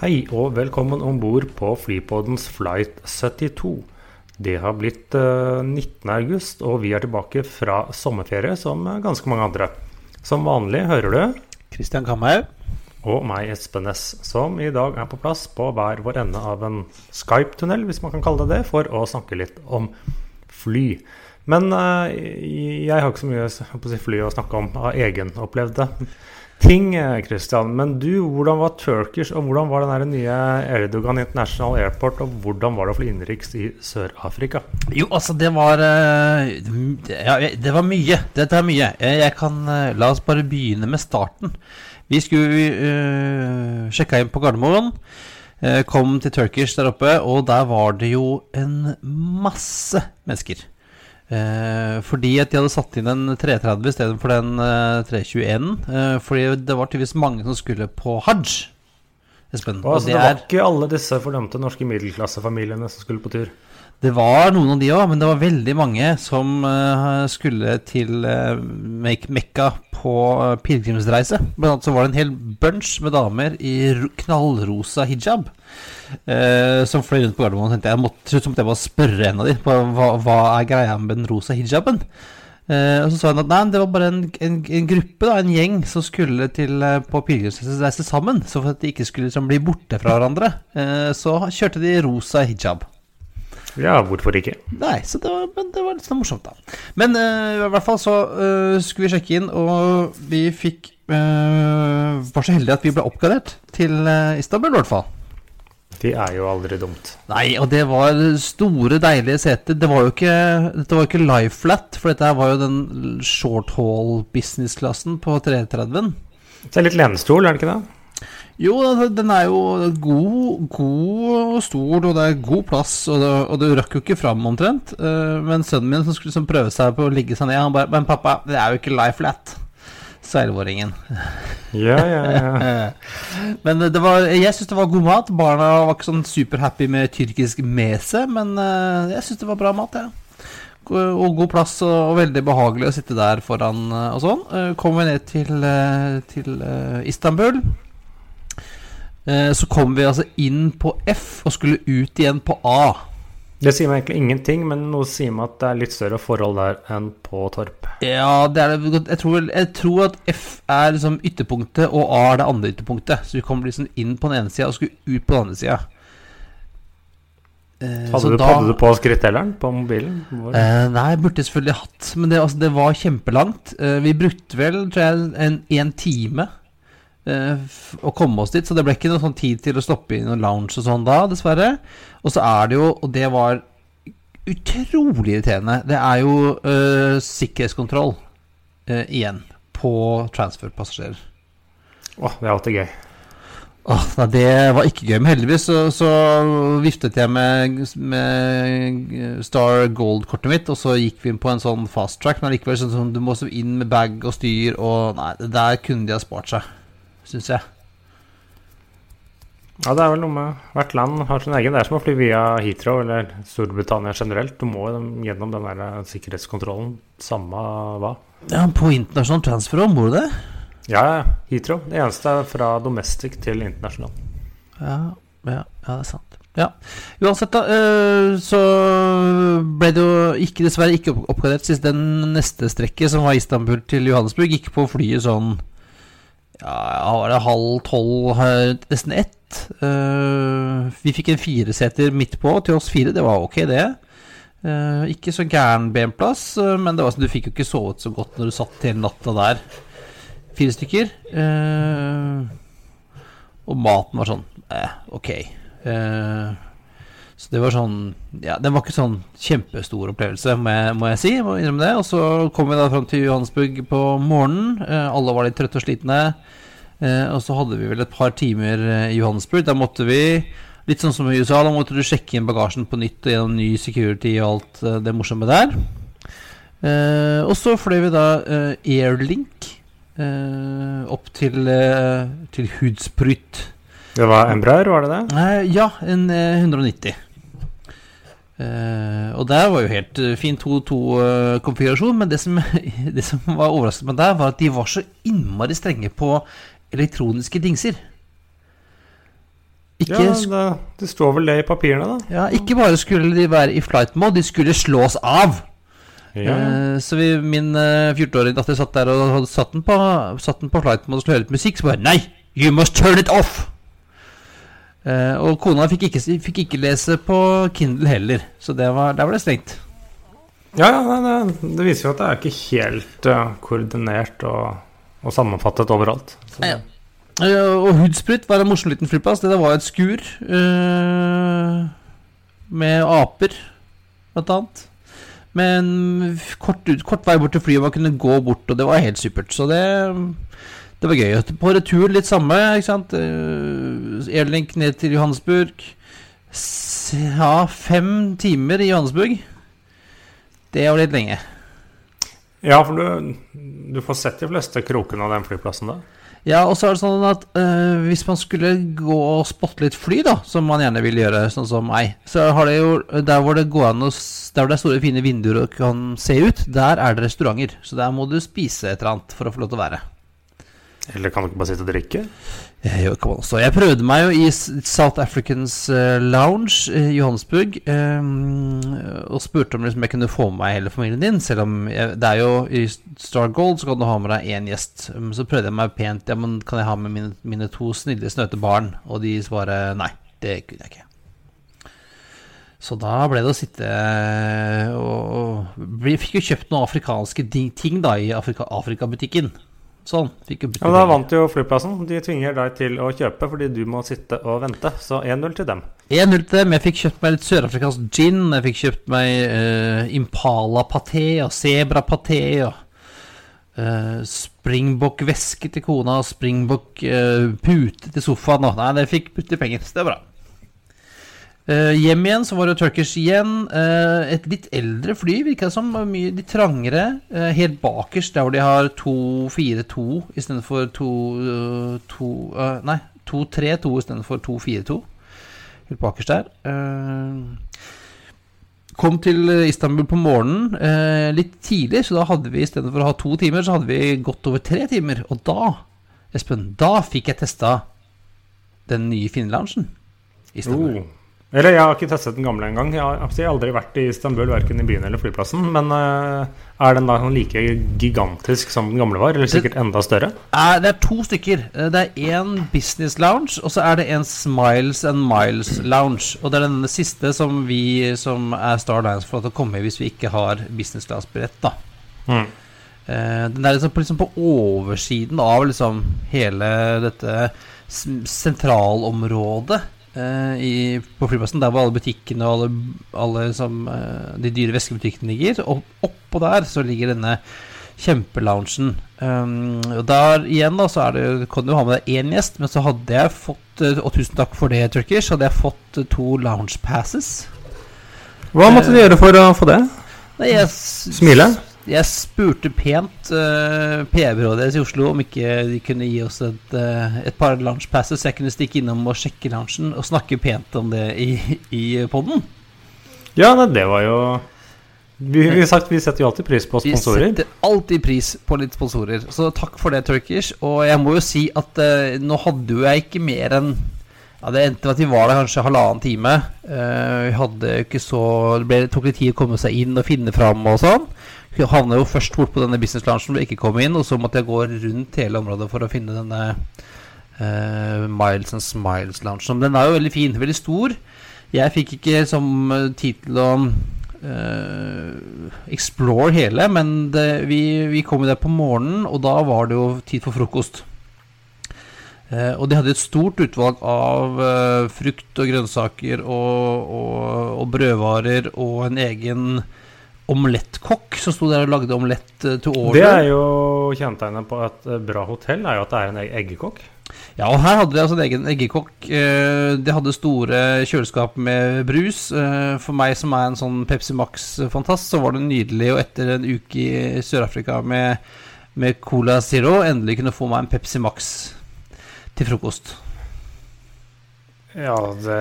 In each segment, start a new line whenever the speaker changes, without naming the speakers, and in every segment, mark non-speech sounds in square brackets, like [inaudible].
Hei og velkommen om bord på Flypodens flight 72. Det har blitt uh, 19.8, og vi er tilbake fra sommerferie som ganske mange andre. Som vanlig hører du
Kristian Kamhaug.
og meg, Espen Næss, som i dag er på plass på hver vår ende av en Skype-tunnel, hvis man kan kalle det det, for å snakke litt om fly. Men uh, jeg har ikke så mye si, fly å snakke om av egenopplevde ting, Christian. Men du, hvordan var Turkish, og hvordan var den nye Erdogan International Airport, og hvordan var det å fly innenriks i Sør-Afrika?
Jo, altså, det var eh, Ja, det var mye. Dette er mye. Eh, Jeg kan eh, La oss bare begynne med starten. Vi skulle uh, sjekka inn på Gardermoen. eh, Kom til Turkish der oppe, og der var det jo en masse mennesker. Eh, fordi at de hadde satt inn en 330 istedenfor den eh, 321. Eh, fordi det var tydeligvis mange som skulle på hajj. Espen.
Altså,
og
det, var ikke alle disse fordømte norske middelklassefamiliene som skulle på tur.
Det var noen av de òg, men det var veldig mange som eh, skulle til uh, Mekka på uh, pilegrimsreise. Blant annet så var det en hel bunch med damer i knallrosa hijab. eh, som fløy rundt på Gardermoen. tenkte Jeg måtte, måtte jeg bare spørre en av dem hva, hva er greia med den rosa hijaben. Uh, og så sa hun at nei, det var bare en, en, en gruppe, da, en gjeng, som skulle til, eh, på pilegrimsreise sammen. Så for at de ikke skulle liksom, bli borte fra hverandre, uh, så kjørte de rosa hijab.
Ja, hvorfor ikke?
Nei, så det var, men det var litt sånn morsomt, da. Men uh, i hvert fall så uh, skulle vi sjekke inn, og vi fikk uh, Var så heldige at vi ble oppgradert til Istanbul, i hvert fall.
Det er jo aldri dumt.
Nei, og det var store, deilige seter. Det var jo ikke, dette var jo ikke live flat, for dette var jo den short haul business-klassen på 330-en.
Det er litt lenestol, er det ikke det?
Jo, altså, den er jo god, god og stor, og det er god plass, og, det, og du rakk jo ikke fram omtrent. Eh, men sønnen min som skulle som prøve seg på å ligge seg ned, han bare Men pappa, det er jo ikke life flat. Seilvåringen.
Ja, ja, ja. [laughs]
Men det var, jeg syns det var god mat. Barna var ikke sånn superhappy med tyrkisk mese, men eh, jeg syns det var bra mat, jeg. Ja. Og god plass, og, veldig behagelig å sitte der foran eh, og sånn. Kom vi ned til, til Istanbul. Eh, Så kom vi altså inn på F og skulle ut igjen på A.
Det sier meg egentlig ingenting, men noe sier meg at det er litt større forhold der enn på Torp.
Ja, det er det. Jeg tror, jeg tror at F er liksom ytterpunktet, og A er det andre ytterpunktet. Så vi kom liksom inn på den ene sida og skulle ut på den andre sida. Eh,
Hadde, du, hadde du på skrittelleren på mobilen?
Eh, nei, burde jeg selvfølgelig hatt, men det, altså, det var kjempelangt. Eh, vi brukte vel tror jeg, en, en time å komme oss dit, så det ble ikke noe sånn tid til å stoppe i noen lounge og sånn da, dessverre. Og så er det jo, og det var utrolig irriterende, det er jo uh, sikkerhetskontroll uh, igjen på transferpassasjerer.
Åh, det er alltid gøy.
Oh, nei, det var ikke gøy, men heldigvis så, så viftet jeg med, med Star Gold-kortet mitt, og så gikk vi inn på en sånn fast track, men likevel sånn som du må inn med bag og styr, og nei, der kunne de ha spart seg, syns jeg.
Ja, det er vel noe med Hvert land har sin egen. Det er som å fly via Heathrow eller Storbritannia generelt. Du må gjennom den der sikkerhetskontrollen, samme hva.
Ja, på internasjonal transfer òg, må du det?
Ja, ja. Heathrow. Det eneste er fra domestic til internasjonal.
Ja, ja, ja, det er sant. Ja. Uansett, da, øh, så ble det jo ikke, dessverre ikke oppgradert sist den neste strekket, som var Istanbul til Johannesburg, gikk på flyet sånn Ja, var det halv tolv, øh, nesten ett? Øh, vi fikk en fireseter midt på til oss fire, det var ok, det. Øh, ikke så gæren benplass, men det var sånn, du fikk jo ikke sovet så godt når du satt hele natta der. Fire stykker. Og maten var sånn eh, ok. Eh, så det var sånn Ja, den var ikke sånn kjempestor opplevelse, må jeg, må jeg si. Må innrømme det. Og så kom vi da fram til Johannesburg på morgenen. Eh, alle var litt trøtte og slitne. Eh, og så hadde vi vel et par timer eh, i Johannesburg. Da måtte vi, litt sånn som i USA, da måtte du sjekke inn bagasjen på nytt og gjennom ny security og alt det morsomme der. Eh, og så fløy vi da eh, Airlink eh, opp til, til Hudsprut.
Det var Embraer, var det det?
Ja, en eh, 190. Eh, og der var jo helt eh, fin 2-2-konfigurasjon, men det som, [laughs] det som var overraskende med der, var at de var så innmari strenge på elektroniske dingser. Ikke,
Ja, det, det står vel det i papirene, da.
ja, ikke bare skulle de være i flight mode, de skulle slås av.
Ja.
Uh, så vi, min uh, 14-årige datter satt der og satt den på, satt den på flight mode og skulle høre litt musikk. Så bare Nei! You must turn it off! Eh, og kona fikk ikke, fikk ikke lese på Kindle heller, så det var, der var det strengt.
Ja, ja det, det viser jo at det er ikke helt uh, koordinert og, og sammenfattet overalt. Så,
Ja. Eh, og Hudsprut var en morsom liten flyplass. Det var et skur uh, med aper, blant annet. Men kort, ut, kort vei bort til flyet, man kunne gå bort, og det var helt supert. Så det, det var gøy. På retur litt samme, ikke sant. Eh, Airlink ned til Johannesburg. Ja, fem timer i Johannesburg. Det var litt lenge.
Ja, for du, du får sett de fleste krokene av den flyplassen da.
Ja, og så er det sånn at øh, hvis man skulle gå og spotte litt fly, da, som man gjerne vil gjøre, sånn som meg, så har det jo Der hvor det går an å Der hvor det er store, fine vinduer og kan se ut, der er det restauranter. Så der må du spise et eller annet for å få lov til å være.
Eller kan du ikke bare sitte og drikke?
Eh, også. Jeg prøvde meg jo i South Africans eh, Lounge i Johannesburg eh, og spurte om liksom jeg kunne få med meg hele familien din. Selv om jeg, det er jo i Star Gold så kan du ha med deg én gjest. Um, Så prøvde jeg meg pent. Ja, men kan jeg ha med mine, mine to snille, snøte barn? Og de svarer nei. Det kunne jeg ikke. Så da ble det å sitte eh, og, Vi fikk jo kjøpt noen afrikanske ting da i Afrika, Afrikabutikken. Sånn. Fikk jo
Ja, Da vant jo flyplassen. De tvinger deg til å kjøpe fordi du må sitte og vente. Så 1-0 til dem.
1-0 til dem. Jeg fikk kjøpt meg litt sørafrikansk gin. Jeg fikk kjøpt meg uh, impala-paté og sebra-paté og uh, springbok-veske til kona og springbok-pute til sofaen. Og, nei, det fikk putte penger. Så det er bra. Eh, hjem igjen så var det Turkish igjen. Uh, et litt eldre fly, virka det som. Mye litt trangere. Uh, helt bakerst, der hvor de har 2-4-2 istedenfor 2 Nei, 2-3-2 istedenfor 2-4-2. Helt bakerst der. Kom til Istanbul på morgenen litt tidlig, så da hadde vi istedenfor å ha to timer, så hadde vi gått over tre timer. Og da, Espen, da fikk jeg testa den nye Finlandsen. Istanbul.
Oh. Eller jeg har ikke testet den gamle engang. Jeg jeg har aldri vært i Istanbul, verken i byen eller flyplassen. Men uh, er den da sånn like gigantisk som den gamle var? Eller sikkert enda større?
Er, det er to stykker. Eh, Det er én business lounge, og så er det en Smiles and Miles lounge. Og det er den siste som vi som er Star Alliance får komme i hvis vi ikke har business class-brett, da.
Mm.
Eh, den er liksom på, liksom på oversiden av liksom hele dette sentralområdet eh, i, på flyplassen. Der hvor alle butikkene og alle, alle som, eh, de dyre veskebutikkene ligger. Og oppå der så ligger denne kjempeloungen. Um, og der igjen da så er det, kan du ha med deg én gjest, men så hadde jeg fått eh, Og tusen takk for det, Turkish. Hadde jeg fått eh, to lounge passes.
Hva måtte du gjøre for å få det?
Nei, jeg,
Smile?
Jeg spurte pent uh, PR-byrået deres i Oslo om ikke de kunne gi oss et, uh, et par lounge så jeg kunne stikke innom og sjekke lunsjen og snakke pent om det i, [laughs] i poden.
Ja, nei, det var jo vi, vi, sagt, vi setter jo alltid pris på sponsorer.
Vi setter alltid pris på litt sponsorer, så takk for det, Turkish. Og jeg må jo si at uh, nå hadde jo jeg ikke mer enn ja, Det endte med at vi var der kanskje halvannen time. Uh, vi hadde ikke så Det ble, tok litt tid å komme seg inn og finne fram og sånn. Havna jo først bort på denne business loungen hvor jeg ikke kom inn, og så måtte jeg gå rundt hele området for å finne denne uh, Miles and Smiles loungen. Den er jo veldig fin, veldig stor. Jeg fikk ikke som eh, tid til å uh, explore hele, men det, vi, vi kom jo der på morgenen, og da var det jo tid for frokost. Uh, og de hadde et stort utvalg av frukt og grønnsaker og, og, og brødvarer og en egen omelettkokk som sto der og lagde omelett to til
Det er jo kjennetegnet på et eh, bra hotell, er jo at det er en eggekokk.
Ja, og her hadde de altså en egen eggekokk. Eh, De hadde store kjøleskap med brus. Eh, For meg som er en sånn Pepsi Max-fantast, så var det nydelig Og etter en uke i Sør-Afrika med, med Cola Zero endelig kunne få meg en Pepsi Max til frokost.
Ja, det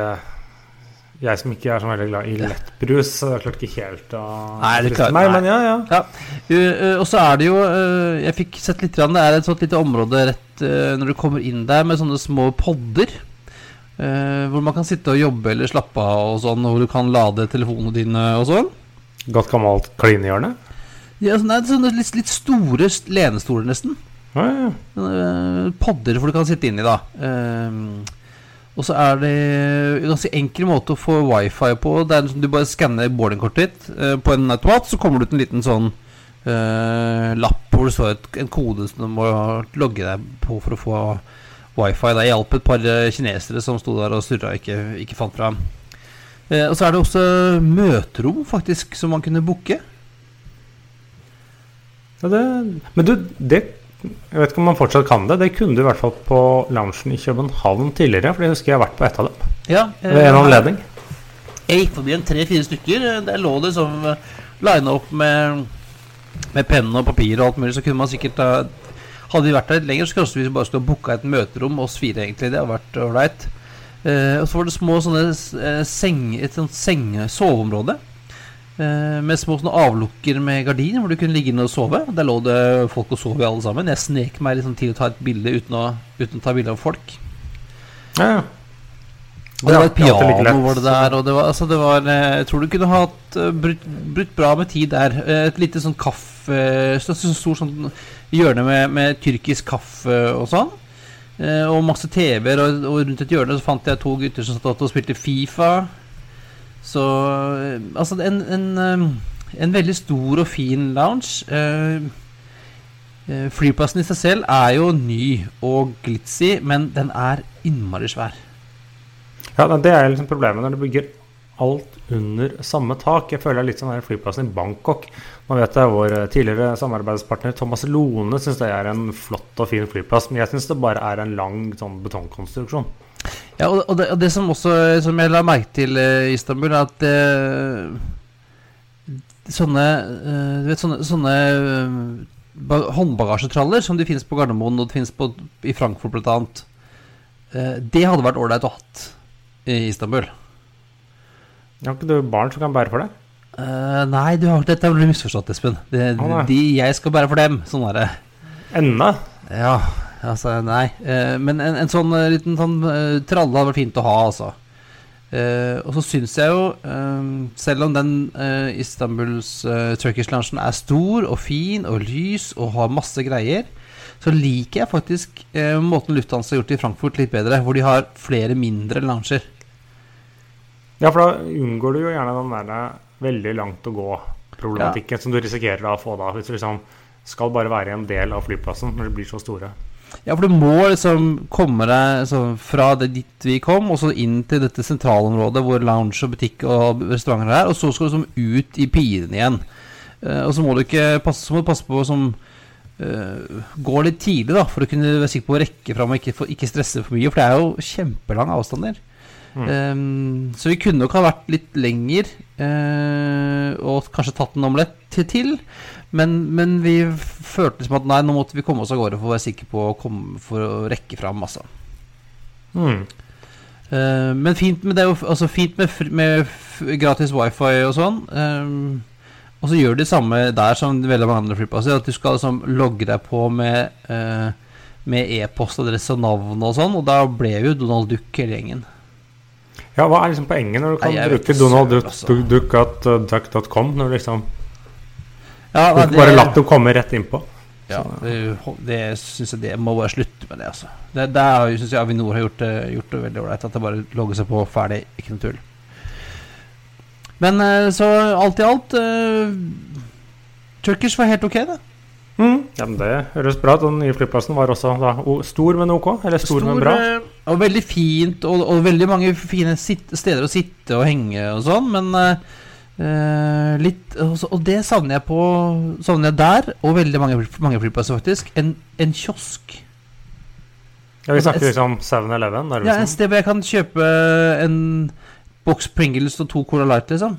Jeg som ikke er så veldig glad i lettbrus, så det klarte ikke helt å friste meg, men ja, ja.
Ja, uh, uh, og så er det jo uh, Jeg fikk sett litt Det er et sånt lite område rett uh, når du kommer inn der med sånne små podder. uh, hvor man kan sitte og jobbe eller slappe av og sånn, hvor du kan lade telefonene dine og sånn.
Godt gammelt klinehjørne.
Ja, sånn, nei, sånne litt, litt store lenestoler, nesten.
Ja, ja.
Uh, podder hvor du kan sitte inni, da. Um, og så er det en ganske enkel måte å få wifi på. Det er liksom, Du bare skanner boardingkortet ditt uh, på en automat, så kommer det ut en liten sånn uh, lapp hvor det står en kode som du må logge deg på for å få wifi. Det hjalp et par uh, kinesere som sto der og surra og ikke, ikke fant fram. Uh, og så er det også møterom, faktisk, som man kunne booke.
Ja, det, men du, det Jeg vet ikke om man fortsatt kan det. Det kunne du i hvert fall på loungen i København tidligere. For jeg husker jeg har vært på ett av dem.
Ja,
Ved en anledning.
Jeg gikk forbi en tre-fire stykker. Der lå det som lina opp med, med penn og papir og alt mulig. Så kunne man sikkert da Hadde vi vært der litt lenger, så kanskje vi bare skulle booka et møterom, oss fire, egentlig. Det hadde vært ålreit. Eh, og så var det små sånne eh, seng, et sånt senge, soveområde. Med små sånne avlukker med gardiner hvor du kunne ligge inne og sove. Der lå det folk og sov i alle sammen. Jeg snek meg liksom til å ta et bilde uten å, uten å ta bilde av folk.
Ja, ja.
Og det var et piano var det der, og det var, altså det var eh, Jeg tror du kunne hatt eh, brutt, brutt bra med tid der. Eh, Et lite sånn kaffe så- så Stor sånn hjørne med, med tyrkisk kaffe og sånn. Og masse TV-er, og, og rundt et hjørne så fant jeg to gutter som satt og spilte Fifa. Så eh, Altså, en, en, eh, en veldig stor og fin lounge. Eh, Flyplassen i seg selv er jo ny og glitzy, men den er innmari svær.
Ja, Det er liksom problemet når du bygger alt under samme tak. Jeg føler det er litt sånn her flyplassen i Bangkok. Nå vet jeg Vår tidligere samarbeidspartner Thomas Lone syns det er en flott og fin flyplass, men jeg syns det bare er en lang sånn betongkonstruksjon.
Ja, og, og, det, og det som også Som jeg la merke til eh, i Istanbul, er at eh, sånne eh, Du vet, sånne, sånne eh, ba- håndbagasjetraller som det finnes på Gardermoen og det finnes på, i Frankfurt bl.a., eh, det hadde vært ålreit å hatt i Istanbul.
Har ikke du barn som kan bære for deg?
Uh, nei, du har, dette du misforstått, Espen. Det,
ah,
de jeg skal bære for dem. Sånn er det.
Enda?
Ja, altså nei. Eh, men en, en sånn eh, liten sånn eh, tralle hadde vært fint å ha, altså. Eh, og så syns jeg jo, eh, selv om den eh, Istanbuls Turkish Loungen er stor og fin og lys og har masse greier, så liker jeg faktisk måten Lufthansa har gjort det i Frankfurt litt bedre, hvor de har flere mindre lunsjer.
Ja, for da unngår du jo gjerne den derre veldig langt å gå-problematikken som du risikerer å få da, hvis du liksom skal bare være en del av flyplassen når de blir så store.
Ja, for du må liksom komme deg sånn fra det dit vi kom, og så inn til dette sentralområdet hvor lounge og butikk og restauranter er, og så skal du liksom ut i pirene igjen. Uh, og så må du ikke passe, så må du passe på som uh, gå litt tidlig, da, for å kunne være sikker på å rekke fram og ikke, for, ikke stresse for mye, for det er jo kjempelange avstander. Um, så vi kunne nok ha vært litt lenger, uh, og kanskje tatt en omelett til. Men, men vi følte liksom at nei, nå måtte vi komme oss av gårde for å være sikre på å komme, for å rekke fram. Altså.
Mm.
Uh, men fint med det er jo altså fint med, med gratis wifi og sånn. eh, og så gjør de samme der som veldig mange andre flyplasser. At du skal liksom logge deg på med uh, Med e-postadresse og navn og sånn. Og da ble jo Donald Duck hele gjengen.
Ja, hva er liksom poenget når du kan
Nei, vet
bruke Donald Duck-
altså.
Duck- Duck.com når du liksom
Ja,
Du bare latt dem komme rett innpå.
Ja, det, det syns jeg det må bare slutte med det, altså. Det, der syns jeg Avinor har gjort det, gjort det veldig ålreit. At det bare logger seg på ferdig, ikke noe tull. Men eh, så alt i alt uh, Turkish var helt ok, det.
Mm. Ja, men Det høres bra ut. Den nye flyplassen var også da, stor, men ok? Eller stor, men bra?
eh, og veldig fint, og, og veldig mange fine steder å sitte og henge og sånn, men eh, Eh, litt, og det savner jeg på Savner jeg der, og veldig mange, mange flyplasser, faktisk. En, en kiosk.
Ja, Vi
Altså,
snakker liksom 7-Eleven.
Ja,
Ja,
Et sted hvor jeg kan kjøpe en boks Pringles og to Cola Light, liksom.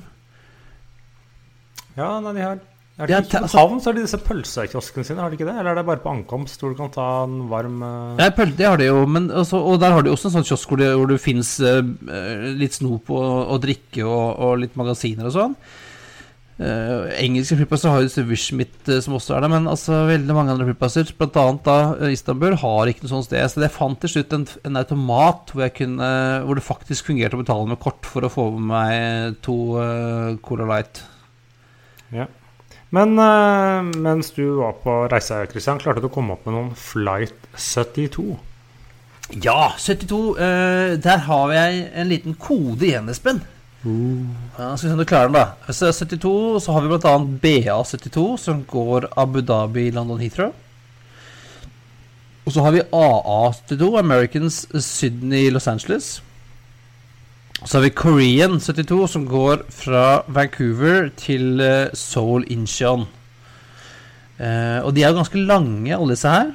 ja nei, de har er det
ikke
I
altså-
København så har de disse pølsekioskene sine, har de ikke det? Eller er det bare på ankomst hvor du kan ta en varm eh,
Nei, pøl, det har de jo, men også, og der har de også en sånn kiosk hvor det, hvor det fins litt snop og, og drikke og, og litt magasiner og sånn. Uh, engelske flyplasser har jo Wishmit uh, som også er der, men altså veldig mange andre flyplasser, bl.a. da eh, Istanbul, har ikke noe sånt sted. Så jeg fant til slutt en, en automat hvor, jeg kunne, hvor det faktisk fungerte å betale med kort for å få med meg to uh, Cola Light.
Men eh, mens du var på reise, Christian, klarte du å komme opp med noen Flight 72?
Ja, 72. Uh, der har jeg en liten kode igjen, Espen. Ja, skal vi se om du klarer den, da. Så 72, så har vi bl.a. BA72, som går Abu Dhabi, London Heathrow. Og så har vi AA72, Americans Sydney, Los Angeles. Så har vi Korean 72, som går fra Vancouver til eh, Seoul, Incheon. Uh, og de er jo ganske lange, alle disse her.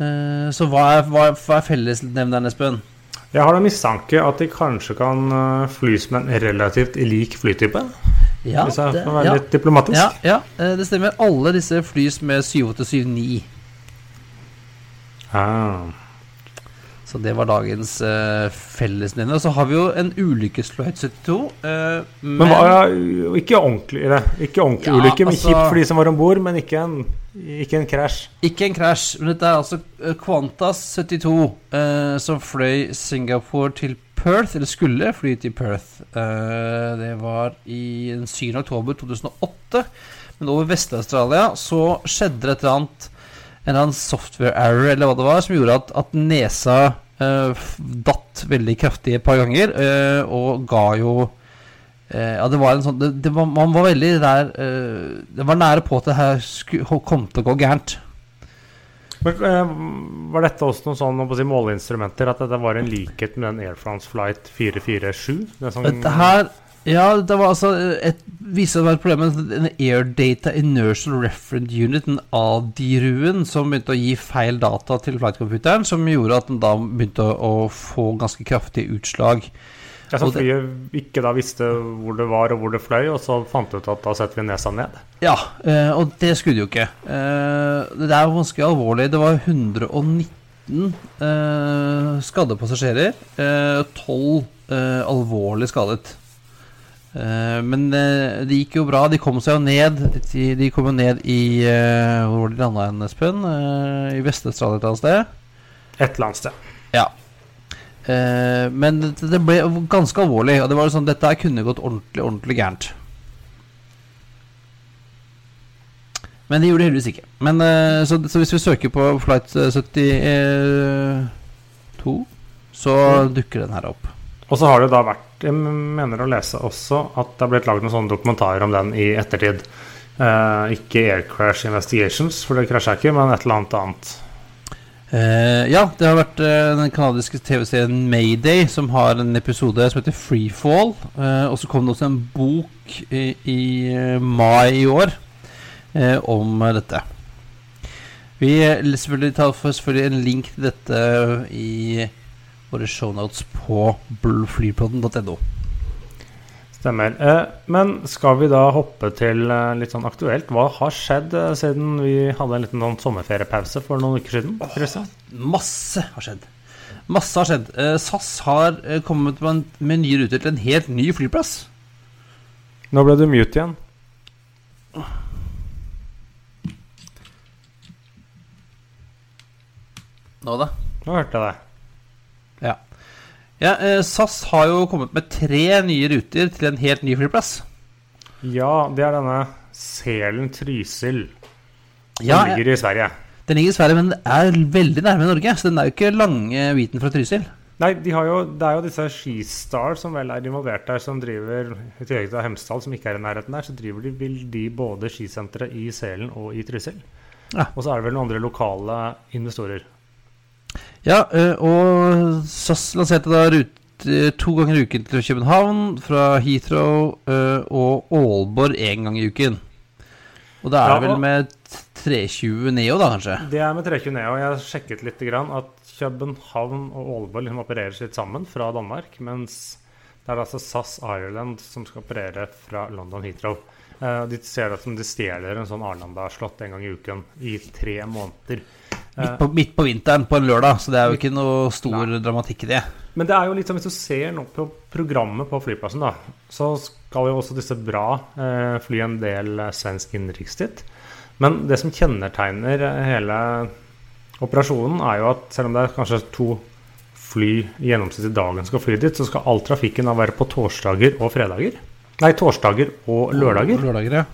Uh, så hva er, hva, hva er fellesnevneren, Espen?
Jeg har da mistanke at de kanskje kan flys med en relativt lik flytype.
Ja,
hvis jeg
det,
får være
ja,
litt diplomatisk.
ja, ja, uh, det stemmer. Alle disse flys med 7879.
Ah.
Så det var dagens uh, fellesnevner. Så har vi jo en ulykkesflight 72. Uh, men
Men hva, ja, ikke ordentlig, eller, ikke ordentlig
Ja,
ulykke, men
altså-
kjipt for de som var om bord, men ikke en, ikke en krasj.
Ikke en krasj, men dette er altså eh, Qantas 72 uh, som fløy Singapore til Perth, eller skulle fly til Perth. Uh, det var i den 7. oktober 2008. Men over Vest-Australia så skjedde det et eller annet En eller annen software error eller hva det var, som gjorde at, at nesa eh, datt veldig kraftig et par ganger, eh, og ga jo eh, Ja, det var en sånn det, det var, Man var veldig der eh, Det var nære på at det her kom til å gå gærent.
Men eh, Var dette også noen sånn, si, måleinstrumenter? At dette var en likhet med den Air France Flight 447? Det som,
Dette her Ja, det var altså et, viste det var et problem med en Air Data Inertial Referent Unit, en ADI-ruen, som begynte å gi feil data til flightcomputeren, som gjorde at den da begynte å, få ganske kraftige utslag.
ja, så flyet ikke da visste hvor det var og hvor det fløy, og så fant du ut at da setter vi nesa ned?
Ja, eh, og det skulle det jo ikke. Eh, det er jo ganske alvorlig. Det var 119 eh, skadde passasjerer. Eh, 12 eh, alvorlig skadet. Eh, men eh, det gikk jo bra. De kom seg jo ned. De, de kom jo ned i eh, Hvor var de landa hen, Espen? I Vest-Australia et eller annet sted?
Et eller annet sted.
Ja. Men det, ble ganske alvorlig. Og det var jo sånn Dette her kunne gått ordentlig, ordentlig gærent. Men det gjorde det heldigvis ikke. Men så, så hvis vi søker på flight eh, 72, så dukker den her opp.
Og så har det da vært Jeg mener å lese også at det har blitt laget noen sånne dokumentarer om den i ettertid. Eh, ikke Air Crash Investigations, for det krasja ikke, men et eller annet annet.
Eh, ja, det har vært eh, den kanadiske TV-serien Mayday som har en episode som heter Freefall. Eh, og så kom det også en bok i, i eh, mai i år eh, om dette. Vi tar selvfølgelig en link til dette i våre shownotes på flypodden.no.
Stemmer. Eh, men skal vi da hoppe til eh, litt sånn aktuelt? Hva har skjedd eh, siden vi hadde en liten sånn sommerferiepause for noen uker siden? Christian?
Masse har skjedd. Masse har skjedd. SAS har kommet med, en, med nye ruter til en helt ny flyplass.
Nå ble du mute igjen.
Nå da?
Nå hørte jeg deg.
Ja. eh, SAS har jo kommet med tre nye ruter til en helt ny flyplass.
Ja, det er denne Selen-Trysil som
Ja,
ligger i Sverige.
Den ligger i Sverige, men er veldig nærme Norge. Så den er jo ikke lange biten fra Trysil.
Nei, de har jo, det er jo disse Skistar som vel er involvert der, som driver I tillegg til Hemsedal, som ikke er i nærheten der, så driver de, de både skisenteret i Selen og i Trysil.
Ja.
Og så er det vel noen andre lokale investorer.
Ja, eh, og SAS lanserte da rute to ganger i uken til København fra Heathrow eh, og Aalborg én gang i uken. Og da er det vel med 320 Neo, da, kanskje?
Det er med 320 Neo. Jeg har sjekket litt grann at København og Aalborg liksom opererer litt sammen fra Danmark, mens det er altså SAS Ireland som skal operere fra London Heathrow. Eh, de ser det som de stjeler en sånn Arlanda-slott en gang i uken i tre måneder.
Midt på, midt på vinteren på en lørdag, så det er jo ikke noe stor dramatikk i det.
Men det er jo litt sånn, hvis du ser nå på programmet på flyplassen, da, så skal jo også disse bra eh, fly en del eh, svensk innenrikstid. Men det som kjennetegner eh, hele operasjonen, er jo at selv om det er kanskje to fly i gjennomsnitt i dagen skal fly dit, så skal all trafikken da være på torsdager og fredager. Nei, torsdager og lørdager.
Lørdager, ja.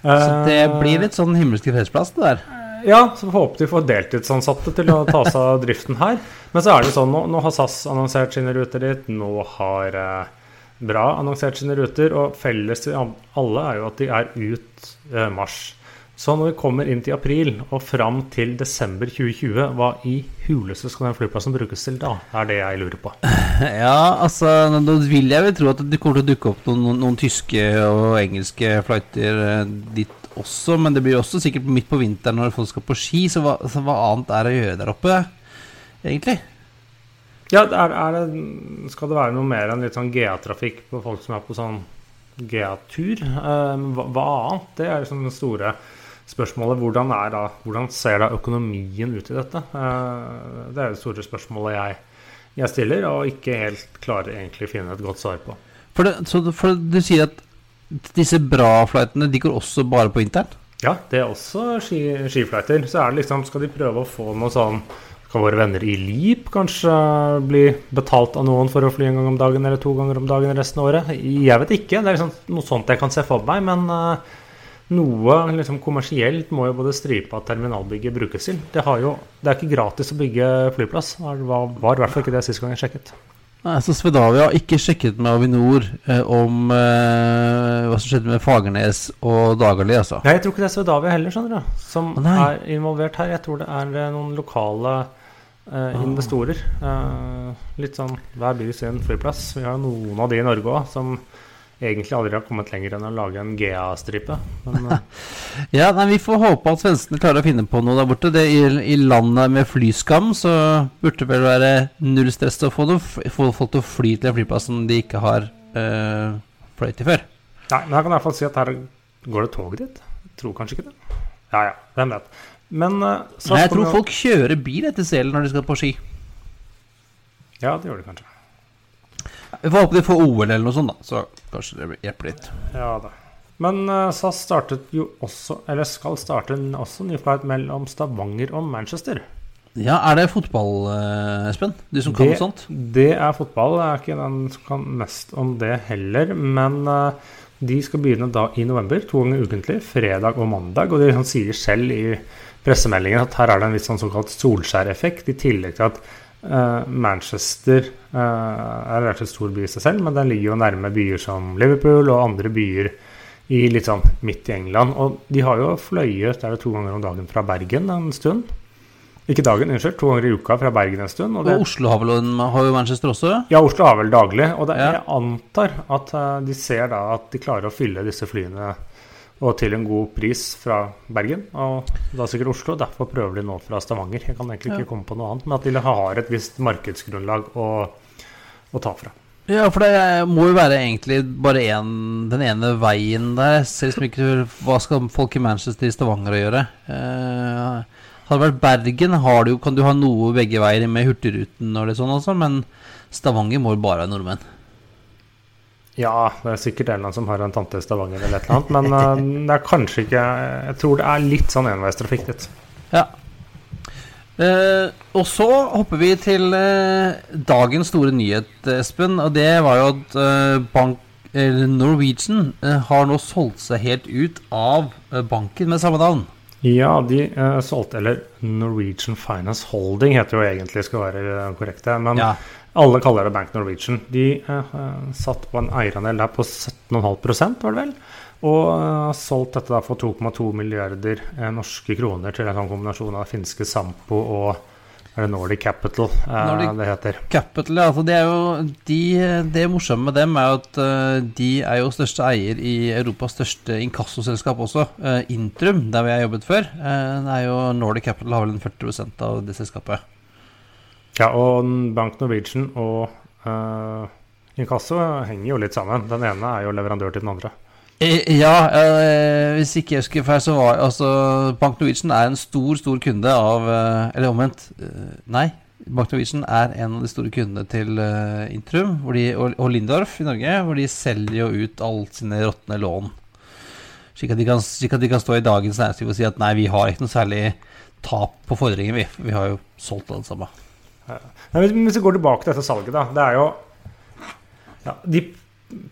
Så det
Eh,
blir litt sånn himmelske fredsplass, det der.
Ja, så håper de får deltidsansatte til å ta seg av driften her. Men så er det sånn, nå, nå har SAS annonsert sine ruter dit, nå har eh, Bra annonsert sine ruter, og felles til alle er jo at de er ut eh, mars. Så når vi kommer inn til april og fram til desember 2020, hva i huleste skal den flyplassen brukes til da? er det jeg lurer på. [laughs]
Ja, altså Nå vil jeg vel tro at det kommer til å dukke opp noen, noen, noen tyske og engelske flighter eh, dit også, men det blir også sikkert midt på vinteren når folk skal på ski, så hva, så hva annet er å gjøre der oppe, egentlig?
Ja, er, er det, skal det være noe mer enn litt sånn GA-trafikk på folk som er på sånn GA-tur? Eh, hva, hva annet? Det er liksom den store spørsmålet. Hvordan, er da, hvordan ser da økonomien ut i dette? Eh, det er det store spørsmålet jeg, jeg stiller, og ikke helt klarer egentlig å finne et godt svar på.
For, det, så, for du sier at disse bra flightene de går også bare på vinteren?
Ja, det er også ski, skiflighter. Så er det liksom, skal de prøve å få noe sånn Kan våre venner i LIP kanskje bli betalt av noen for å fly en gang om dagen eller to ganger om dagen resten av året? Jeg vet ikke. Det er liksom noe sånt jeg kan se for meg. Men eh, noe liksom kommersielt må jo både stripe at terminalbygget brukes til. Det, har jo, det er ikke gratis å bygge flyplass. Det var, var i hvert fall ikke det sist gang jeg sjekket.
Nei, så Svedavia har ikke sjekket med Avinor eh, om eh, hva som skjedde med Fagernes og Dagali, altså.
Nei, jeg tror ikke det er Svedavia heller, skjønner du, som
nei.
er involvert her. Jeg tror det er eh, noen lokale eh, investorer. Eh, litt sånn hver by sin flyplass. Vi har noen av de i Norge òg som egentlig aldri har kommet lenger enn å lage en GA-stripe. [laughs] Eh,
Ja, nei, Vi får håpe at svenskene klarer å finne på noe der borte. Det, i, I landet med flyskam så burde det vel være null stress å få, folk til å fly til en flyplass som de ikke har øh, fløyet til før.
nei, men jeg kan i hvert fall si at her går det tog dit. Jeg tror kanskje ikke det. Ja ja, hvem vet. Men uh,
Nei, jeg tror folk kjører bil etter selen når de skal på ski.
Ja, det gjør de kanskje.
Vi får håpe de får OL eller noe sånt, da. Så kanskje det hjelper litt.
Ja da. Men eh, SAS startet jo også, eller skal starte en- også ny flight mellom Stavanger og Manchester.
Ja, Er det fotball, eh, Espen? Du som kan
Det-
noe sånt?
Det er fotball. Jeg er ikke den som kan mest om det heller. Men eh, de skal begynne da i november, to ganger ukentlig, fredag og mandag. Og de sier selv i pressemeldingen at her er det en viss sånn såkalt Solskjær-effekt, i tillegg til at Manchester eh, er en relativt stor by i seg selv, men den ligger jo nærme byer som Liverpool og andre byer i litt sånn midt i England. Og de har jo fløyet der det to ganger om dagen fra Bergen en stund. Ikke dagen, unnskyld. To ganger i uka fra Bergen en stund. Og det,
Og Oslo har vel har jo Manchester også?
ja, Oslo har vel daglig. Og det,
Ja.
jeg antar at eh, de ser da at de klarer å fylle disse flyene og til en god pris fra Bergen. Og da sikkert Oslo. Derfor prøver de nå fra Stavanger. Jeg kan egentlig ikke
Ja.
komme på noe annet, men at de har et visst markedsgrunnlag å, å ta fra.
Ja, for det må jo være egentlig bare en, den ene veien der. Ser liksom ikke Hva skal folk i Manchester i Stavanger å gjøre? Eh, hadde det vært Bergen, har du, kan du ha noe begge veier med Hurtigruten og det sånn også, men Stavanger må jo bare være nordmenn.
Ja, det er sikkert en eller annen som har en tante i Stavanger eller et eller annet, men uh, [laughs] det er kanskje ikke Jeg tror det er litt sånn enveistrafikk dit.
Ja. Uh, og så hopper vi til uh, dagens store nyhet, Espen. Og det var jo at bank, Norwegian har nå solgt seg helt ut av banken med samme navn.
Ja, de solgte Eller Norwegian Finance Holding heter jo egentlig, skal være korrekte. Men
Ja.
Alle kaller det Bank Norwegian. De eh, eh, satt på en eierandel der på 17,5 var det vel? Og eh, har solgt dette da for 2,2 milliarder eh, norske kroner til en sånn kombinasjon av finske Sampo og Er det Nordic Capital eh,
Nordic-
det heter?
Capital, ja. Altså det, er jo, de, det morsomme med dem er at eh, de er jo største eier i Europas største inkassoselskap også, eh, Intrum, der vi har jobbet før. Eh, det er jo Nordic Capital har vel en 40% av det selskapet.
Ja, og Bank Norwegian og uh, Inkasso henger jo litt sammen. Den ene er jo leverandør til den andre.
Ja, eh, hvis ikke jeg husker feil, så var altså Bank Norwegian er en stor, stor kunde av eh, Eller omvendt. eh, nei. Bank Norwegian er en av de store kundene til Intrum de, og, Lindorf i Norge, hvor de selger jo ut alle sine råtne lån. Slik at, kan, slik at de kan stå i dagens næringsliv og si at nei, vi har ikke noe særlig tap på fordringer, vi. Vi har jo solgt alt sammen.
Nei, hvis, vi går tilbake til dette salget, da. Det er jo ja, De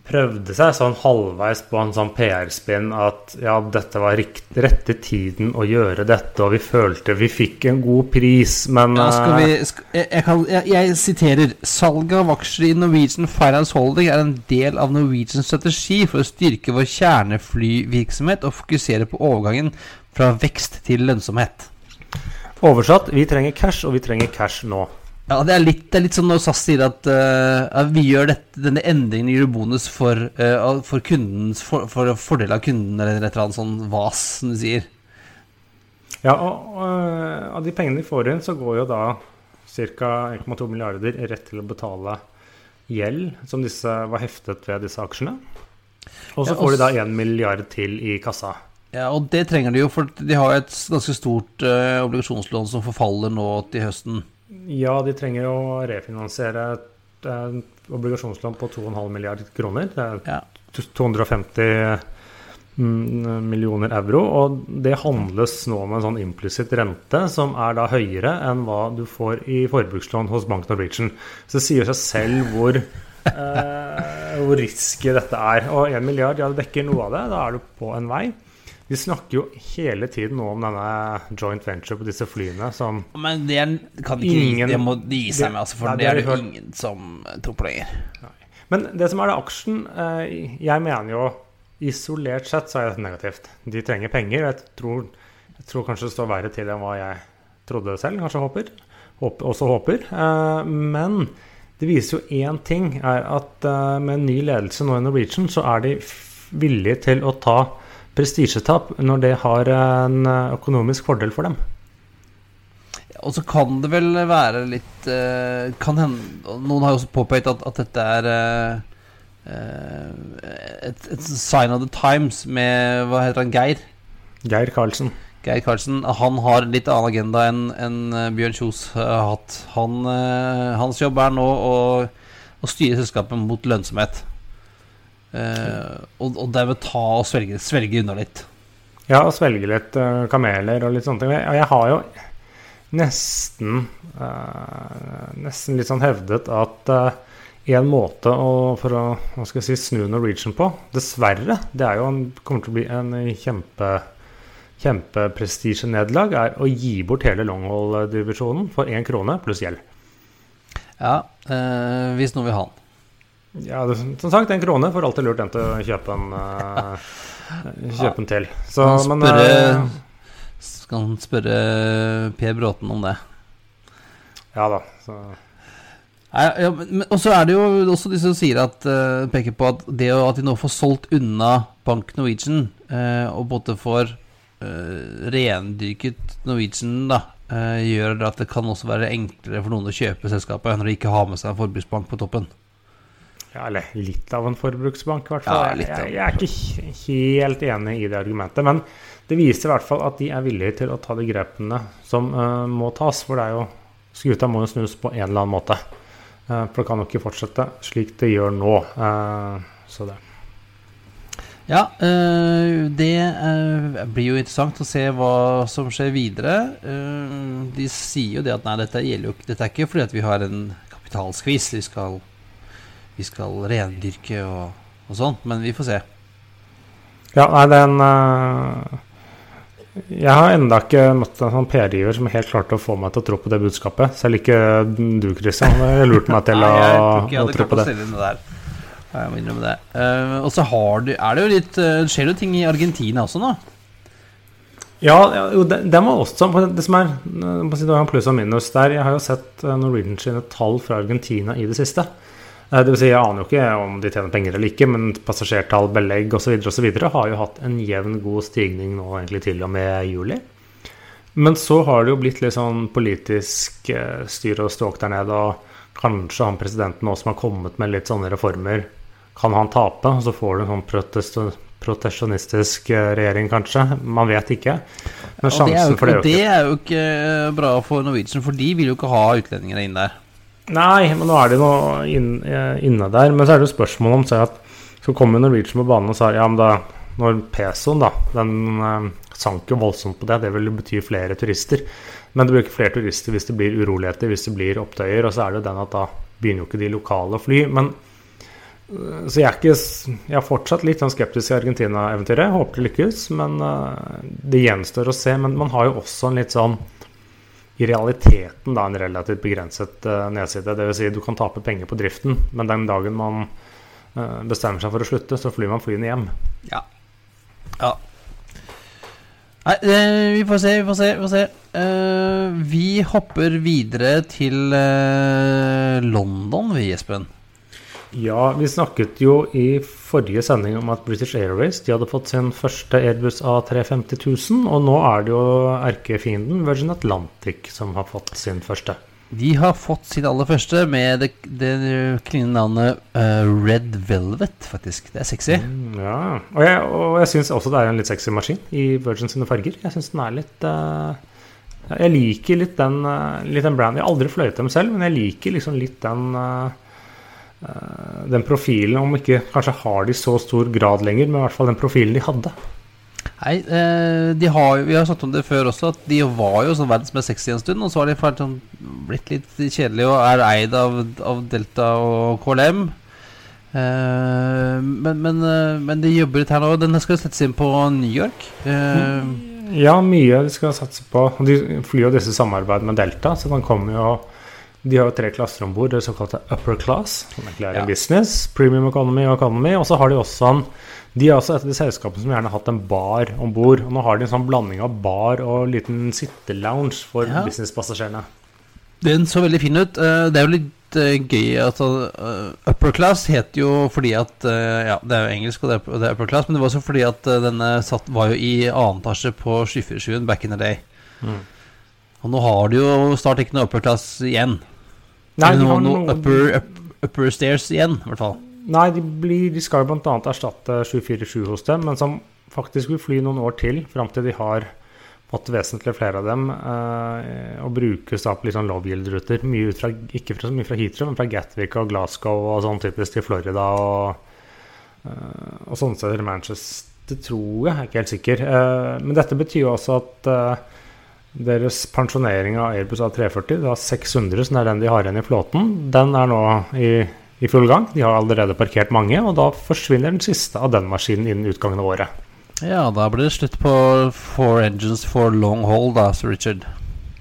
prøvde seg sånn halvveis på en sånn PR-spinn at ja, dette var rikt, rette tiden å gjøre dette, og vi følte vi fikk en god pris, men
Ja, skal
eh,
vi, jeg, jeg, kan, jeg, jeg siterer Salget av aksjer i Norwegian Finance Holding er en del av Norwegians strategi for å styrke vår kjerneflyvirksomhet og fokusere på overgangen fra vekst til lønnsomhet.
Oversatt, vi trenger cash, og vi trenger cash nå.
Ja, Det er litt, det er litt sånn når SAS sier at, uh, vi gjør dette, denne endringen gir bonus for, uh, for kundens for, for fordel av kunden, eller et eller annet sånn vas, som du sier.
Ja, og, uh, av de pengene de får inn, så går jo da ca. 1,2 milliarder rett til å betale gjeld som disse var heftet ved disse aksjene. Og så
Ja,
får de da 1 milliard til i kassa.
Ja, og det trenger de jo, for de har et ganske stort eh, obligasjonslån som forfaller nå til høsten.
Ja, de trenger å refinansiere et eh, obligasjonslån på 2,5 milliard kroner. Det er
Ja.
250 mm, millioner euro. Og det handles nå med en sånn implisitt rente som er da høyere enn hva du får i forbrukslån hos Bank Norwegian. Så det sier seg selv hvor, eh, hvor risky dette er. Og 1 milliard, ja, det dekker noe av det. Da er du på en vei. Vi snakker jo hele tiden nå om denne joint venture på disse flyene som
Men det er, kan ikke
Ingen-
det må de gi seg med, altså, for
Nei,
det er det
hørt.
ingen som tror på lenger.
Men det som er det aksjen eh, Jeg mener jo isolert sett så er det negativt. De trenger penger. Jeg tror, jeg tror kanskje det står verre til enn hva jeg trodde selv. Kanskje håper. håper også håper. Eh, men det viser jo én ting, er at eh, med en ny ledelse nå i Norwegian, så er de villige til å ta prestisjetap når det har en eh, økonomisk fordel for dem.
Og så kan det vel være litt eh, Kan hende Noen har jo også påpekt at, at dette er eh, et, et sign of the times med Hva heter han? Geir?
Geir Karlsen.
Geir Karlsen. Han har en litt annen agenda enn eh, Bjørn Kjos har hatt. Han, hans jobb er nå å, å styre selskapet mot lønnsomhet. Eh, og, og dermed ta og svelge, svelge unna litt.
Ja, og svelge litt uh, kameler og litt sånne ting. Og jeg har jo nesten uh, Nesten litt sånn hevdet at en måte å, for å hva skal jeg si, snu Norwegian på, dessverre, det er jo en, kommer til å bli en kjempe kjempeprestisjenederlag, er å gi bort hele longhold-divisjonen for én krone pluss gjeld.
Ja, hvis noen vil ha den.
Ja, det, som sagt, en krone får alltid lurt en til å kjøpe en, eh, kjøpe en til. Så,
Kan
men
spørre,
eh,
skal han spørre Per Bråten om det.
Ja da. Så.
Ja, men, men- og så er det jo også de som sier at uh, peker på at det at de nå får solgt unna Bank Norwegian, uh, og både får uh, rendyrket Norwegian, da, gjør at det kan også være enklere for noen å kjøpe selskapet når de ikke har med seg en forbruksbank på toppen.
Ja, eller litt av en forbruksbank, i hvert fall.
Ja, litt
jeg, jeg er ikke helt enig i det argumentet, men det viser i hvert fall at de er villige til å ta de grepene som uh, må tas. For det er jo skuta må jo snus på en eller annen måte. Uh, for det kan jo ikke fortsette slik det gjør nå. Uh, så det.
Ja, det blir jo interessant å se hva som skjer videre. De sier jo det at nei, dette gjelder jo ikke Dette er ikke fordi at vi har en kapitalskvis vi skal, vi skal rendyrke og, og sånn, men vi får se.
Ja, nei, den uh, Jeg har enda ikke møtt en sånn PR-giver som helt klarte å få meg til å tro på det budskapet. Selv ikke du, Christian. Jeg lurte meg til [laughs]
Nei,
å,
jeg
å tro på det.
der. Jeg må innrømme det. Eh, og så har du, er det jo litt Skjer Det jo ting i Argentina også nå.
Ja, ja, jo, det, det også Det som er må si, det var en pluss og minus der Jeg har jo sett eh, Norwegian sine tall fra Argentina i det siste. Eh, det vil si, Jeg aner jo ikke om de tjener penger eller ikke, men passasjertall, belegg osv. har jo hatt en jevn, god stigning nå egentlig til og med juli. Men så har det jo blitt litt sånn politisk eh, styr og ståk der nede. Og kanskje han presidenten nå som har kommet med litt sånne reformer, kan han tape? Og så får du en sånn protest proteksjonistisk eh, regjering, kanskje. Man vet ikke.
Men sjansen for det jo ikke Det er jo ikke bra for Norwegian, for de vil jo ikke ha utlendinger inn der.
Nei, men nå er de noe eh, inne der. Men så er det jo spørsmålet om at så kommer Norwegian på banen og sa ja, men da når pesoen da, den uh, sank jo voldsomt på det, det vil jo bety flere turister. Men det blir ikke flere turister hvis det blir uroligheter, hvis det blir opptøyer. Og så er det jo den at da begynner jo ikke de lokale å fly. Men så jeg er, ikke, jeg er fortsatt litt sånn skeptisk til Argentina-eventyret. Håper det lykkes, men det gjenstår å se. Men man har jo også en litt sånn i realiteten da en relativt begrenset uh, nedside. Dvs. Si, du kan tape penger på driften, men den dagen man uh, bestemmer seg for å slutte, så flyr man flyene hjem.
Ja. ja. Nei, vi får se, vi får se. Vi, får se. vi hopper videre til London, vi, Espen.
Ja, vi snakket jo i forrige sending om at British Airways de hadde fått sin første Airbus A350 000. Og nå er det jo erkefienden Virgin Atlantic som har fått sin første.
De har fått sin aller første med det, det klingende navnet uh, Red Velvet, faktisk. Det er sexy.
Mm, ja, Og jeg, og jeg syns også det er en litt sexy maskin i Virgin sine farger. Jeg syns den er litt uh, Jeg liker litt den, uh, litt den branden. Jeg har aldri fløyet dem selv, men jeg liker liksom litt den uh, den profilen, om ikke kanskje har de så stor grad lenger, men i hvert fall den profilen de hadde.
Nei, eh, de har, vi har snakket om det før også, at de var jo sånn verdens mest sexy en stund. Og så har de sånn, blitt litt kjedelige og er eid av, av Delta og KLM. Eh, men, men, men, de jobber litt her nå. Den skal settes inn på New York.
ja, mye de skal satse på. De flyr jo disse samarbeid med Delta, så den kommer jo de har jo tre klasser om bord, det såkalte upper class, som egentlig er ja. en business, premium economy og economy. Og så har de også en de er også et av de selskapene som gjerne har hatt en bar om bord. Og nå har de en sånn blanding av bar og liten sittelounge for ja. businesspassasjerene.
Den så veldig fin ut. Eh, det er jo litt eh, gøy at uh, upper class heter jo fordi at Ja, det er jo engelsk og det er, upper class, men det var også fordi at denne satt, var jo i annen etasje på 747 back in the day. Mm. Og nå har de jo snart ikke noe upper class igjen. Nei, de har noe, noe upper, up, upper, stairs igjen, i hvert fall.
Nei, de, blir, de skal jo bl.a. erstatte 747 hos dem, men som faktisk vil fly noen år til, fram til de har fått vesentlig flere av dem, eh, og brukes da på litt sånn low yield-ruter. Mye ut fra, ikke fra, så mye fra Heathrow, men fra Gatwick og Glasgow og sånn typisk til Florida og, eh, og sånne steder. Manchester tror jeg, jeg er ikke helt sikker. Eh, men dette betyr jo også at eh, deres pensjonering av Airbus A340, det er 600, som er den de har igjen i flåten, den er nå i, i, full gang. De har allerede parkert mange, og da forsvinner den siste av den maskinen innen utgangen av året.
Ja, da blir det slutt på four engines for long haul, da, Sir Richard.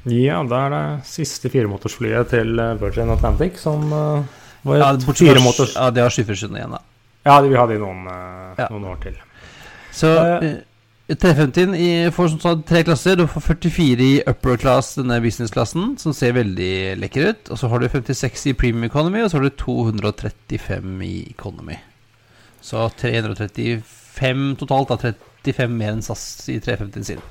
Ja, da er det siste firemotorsflyet til eh, Virgin Atlantic som uh, var ja, firemotors...
Ja, de har skyfrusjonen igjen, da.
Ja, de vil ha de noen, uh, ja. noen år til.
Så uh, 350 får som sagt tre klasser. Du får 44 i upper class, denne business-klassen, som ser veldig lekker ut. Og så har du 56 i premium economy, og så har du 235 i economy. Så 335 totalt, da 35 mer enn SAS i 350 sin.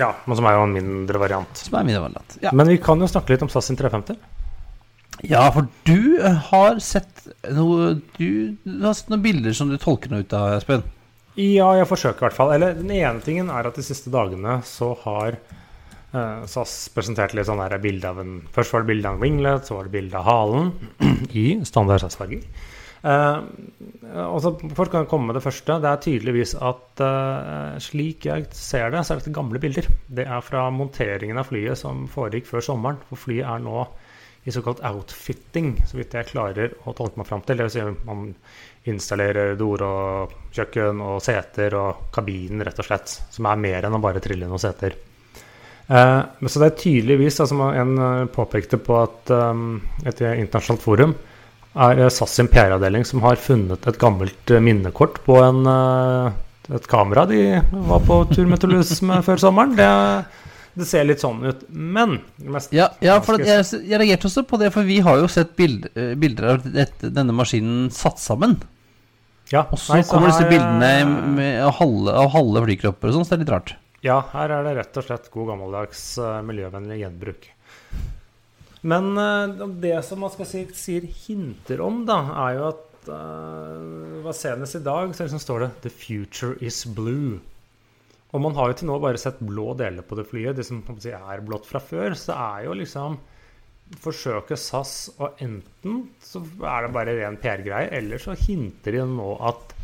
Ja, men som er jo en mindre variant.
Som er en mindre variant, ja.
Men vi kan jo snakke litt om SAS sin 350.
Ja, for du har sett noe Du, du har sett noen bilder som du tolker noe ut av, Espen?
Ja, jeg forsøker i hvert fall. Eller den ene tingen er at de siste dagene så har eh, SAS presentert litt sånn bilde av en Først var det bilde av en winglet, så var det bilde av halen [clears throat] i standard SAS-farger. Eh, og så Folk kan komme med det første. Det er tydeligvis at eh, slik jeg ser det, så er dette gamle bilder. Det er fra monteringen av flyet som foregikk før sommeren. For flyet er nå i såkalt outfitting, så vidt jeg klarer å tolke meg fram til. Det vil si man installerer doer og kjøkken og seter og kabinen, rett og slett. Som er mer enn å bare trille noen seter. Eh, så det er tydeligvis, som altså en eh, påpekte på at, um, et internasjonalt forum, er SAS sin PR-avdeling som har funnet et gammelt minnekort på en, et kamera de var på tur med Toulouse med før sommeren. Det, det ser litt sånn ut. Men mest
Ja, ja for jeg, jeg reagerte også på det, for vi har jo sett bild, eh, bilder av dette, denne maskinen satt sammen.
ja,
Og så
nei,
kommer disse
her,
bildene
eh,
med, av, halve, av halve flykropper og sånn, så det er litt rart.
Ja, her er det rett og slett god gammeldags eh, miljøvennlig gjenbruk. Men det som man skal si sier hinter om, da, er jo at uh, Senest i dag så liksom står det 'The future is blue'. Og man har jo til nå bare sett blå deler på det flyet, det som si, er blått fra før. Så er jo liksom Forsøker SAS å enten så er det bare ren PR-greie, eller så hinter de nå at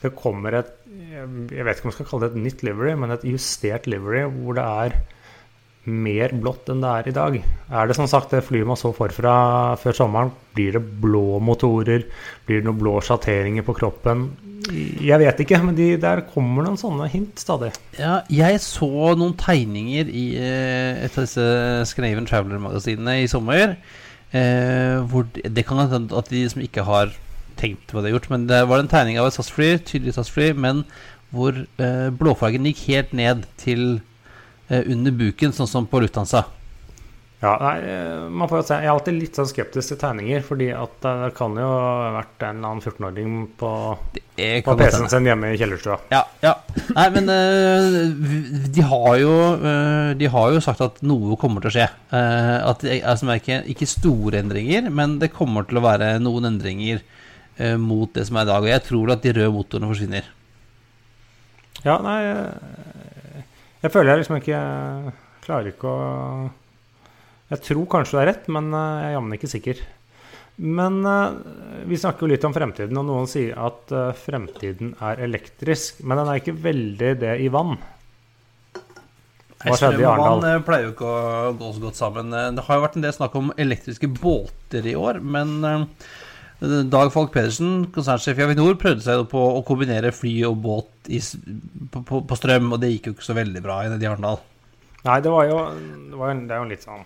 det kommer et Jeg vet ikke om man skal kalle det et nytt livery, men et justert livery hvor det er mer blått enn det er i dag. Er det som sagt det flyet man så forfra før sommeren? Blir det blå motorer? Blir det noen blå sjatteringer på kroppen? Jeg vet ikke, men de, der kommer noen sånne hint stadig.
Ja, jeg så noen tegninger i eh, et av disse Scandinavian Traveler-magasinene i sommer. Eh, hvor det, det kan hende at de som ikke har tenkt hva de har gjort, men det var en tegning av et SAS-fly, tydelig SAS-fly, men hvor eh, blåfargen gikk helt ned til under buken, sånn som på Lufthansa.
Ja, nei, eh, man får jo se. Jeg er alltid litt sånn skeptisk til tegninger, fordi at eh, det kan jo ha vært en eller annen 14-åring på, på PC-en sin hjemme i kjellerstua.
Ja, ja. Nei, men uh, de har jo uh, De har jo sagt at noe kommer til å skje. Uh, at det er, altså, er ikke, ikke store endringer, men det kommer til å være noen endringer eh, mot det som er i dag. Og jeg tror at de røde motorene forsvinner.
Ja, nei eh, Jeg føler jeg liksom ikke Klarer ikke å Jeg tror kanskje du er rett, men eh, jeg er jammen ikke sikker. Men eh, vi snakker jo litt om fremtiden, og noen sier at eh, fremtiden er elektrisk. Men den er ikke veldig det i vann. Hva skjedde i Arendal?
Vann pleier jo ikke å gå så godt sammen. Det har jo vært en del snakk om elektriske båter i år, men Dag Falk Pedersen, konsernsjef i Avinor, prøvde seg på å kombinere fly og båt i, på, på, på strøm, og det gikk jo ikke så veldig bra i Arendal.
Nei, det var jo, det var, jo- det er jo litt sånn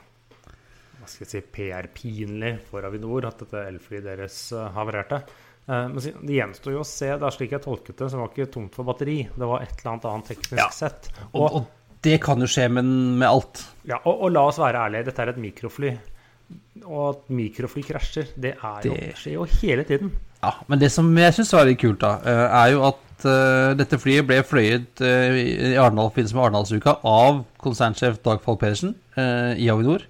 Hva skal jeg si PR-pinlig for Avinor at dette elflyet deres uh, havarerte. Eh, men det gjenstår jo å se. Det er slik jeg tolket det, så det var ikke tomt for batteri. Det var et eller annet annet teknisk
Ja.
sett.
Og,
Og,
det kan jo skje med, med alt.
ja, og, og la oss være ærlige, dette er et mikrofly. Og at mikrofly krasjer, det er jo,
Det-
skjer jo hele tiden.
Ja, Men det som jeg syns var litt kult, da, eh, er jo at uh, dette flyet ble fløyet uh, i Arendal i forbindelse med Arendalsuka av konsernsjef Dag Falk Pedersen uh, i Avinor.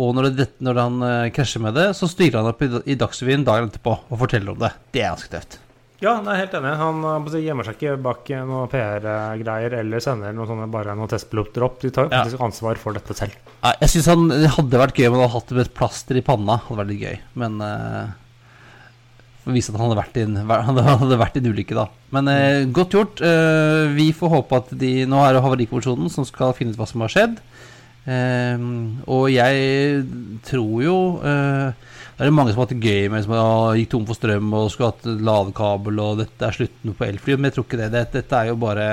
Og når, det, når han krasjer med det, så styrer han opp i, i Dagsrevyen dagen etterpå og forteller om det. Det er ganske tøft.
Ja, jeg er helt enig. Han uh, gjemmer seg ikke bak noen PR-greier eller sender noen sånne, bare noen testpiloter opp. De tar jo
Ja.
faktisk ansvar for dette selv.
Jeg syns han hadde vært gøy om han hadde hatt et plaster i panna. Hadde vært litt gøy. Men uh, vise at han hadde vært i en, [laughs] hadde vært i en ulykke, da. Men uh, godt gjort. Uh, vi får håpe at de Nå er det Havarikommisjonen som skal finne ut hva som har skjedd. Uh, og jeg tror jo Det er det mange som har hatt det gøy med som har gikk tom for strøm og skulle hatt ladekabel, og dette er slutten på elfly. Men jeg tror ikke det. Dette, dette er jo bare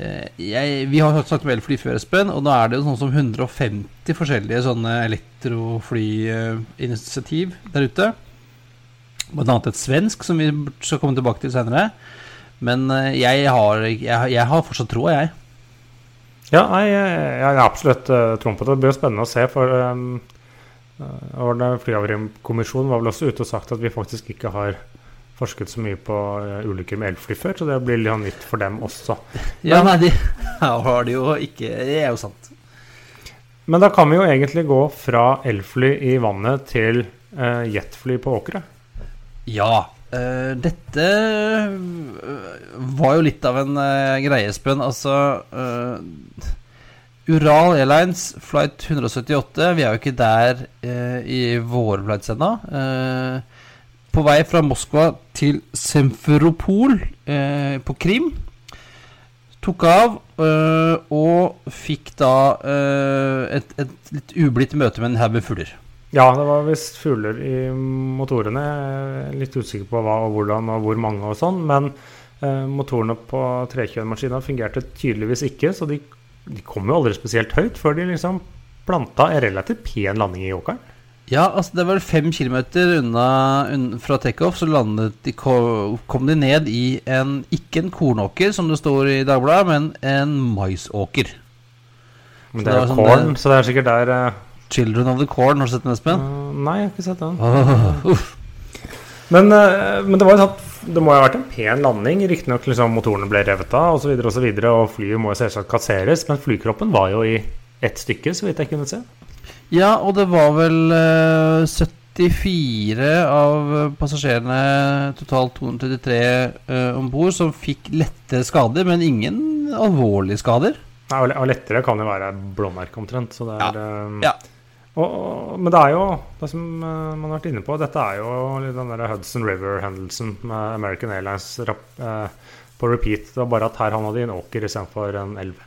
Eh, jeg, vi har snakket med elfly før, Espen, og nå er det jo sånn som 150 forskjellige sånne elektroflyinitiativ der ute. Blant annet et svensk, som vi skal komme tilbake til senere. Men eh, jeg har, jeg, jeg har fortsatt troa, jeg.
Ja, jeg jeg er absolutt uh, troen på det. Det blir jo spennende å se, for um, Flyhavarikommisjonen var vel også ute og sagt at vi faktisk ikke har forsket så mye på uh, ulykker med elfly før, så det blir litt nytt for dem også. [laughs]
Ja, nei, de [laughs] har det jo ikke Det er jo sant.
Men da kan vi jo egentlig gå fra elfly i vannet til eh, jetfly på åkre.
Ja. Uh, dette eh, var jo litt av en uh, greie, Espen. Altså eh, Ural Airlines flight 178 Vi er jo ikke der eh, i våre flights ennå. Eh, på vei fra Moskva til Semferopol eh, på Krim. Tok av eh, og fikk da eh, et, et litt ublidt møte med en haug med fugler.
Ja, det var visst fugler i motorene. Litt usikker på hva og hvordan og hvor mange og sånn. Men eh, motorene på trekjønmaskina fungerte tydeligvis ikke, så de, de kom jo aldri spesielt høyt før de liksom planta en relativt pen landing i åkeren.
Ja, altså det var fem kilometer unna, unna fra takeoff, så landet de, kom de ned i en Ikke en kornåker, som det står i Dagbladet, men en maisåker.
Men det er jo
sånn
corn,
det-
så det er sikkert der uh...
Children of the Corn, har du sett den, Espen?
Uh, Nei, jeg har ikke sett den.
Åh, uff.
Men, eh, men det var jo tatt Det må jo ha vært en pen landing. Riktignok liksom motorene ble revet av osv., og, så videre, og, og flyet må jo selvsagt kasseres, men flykroppen var jo i ett stykke, så vidt jeg kunne se.
Ja, og det var vel eh, 74 av eh, passasjerene, totalt 233 uh, om bord, som fikk lette skader, men ingen alvorlige skader.
Nei, og lettere kan jo være blåmerke omtrent. Så det er, eh,
Ja.
Og, men det er jo det som eh, man har vært inne på, dette er jo den der Hudson River-hendelsen med American Airlines eh, på repeat. Det var bare at her havna de i en åker istedenfor en elv.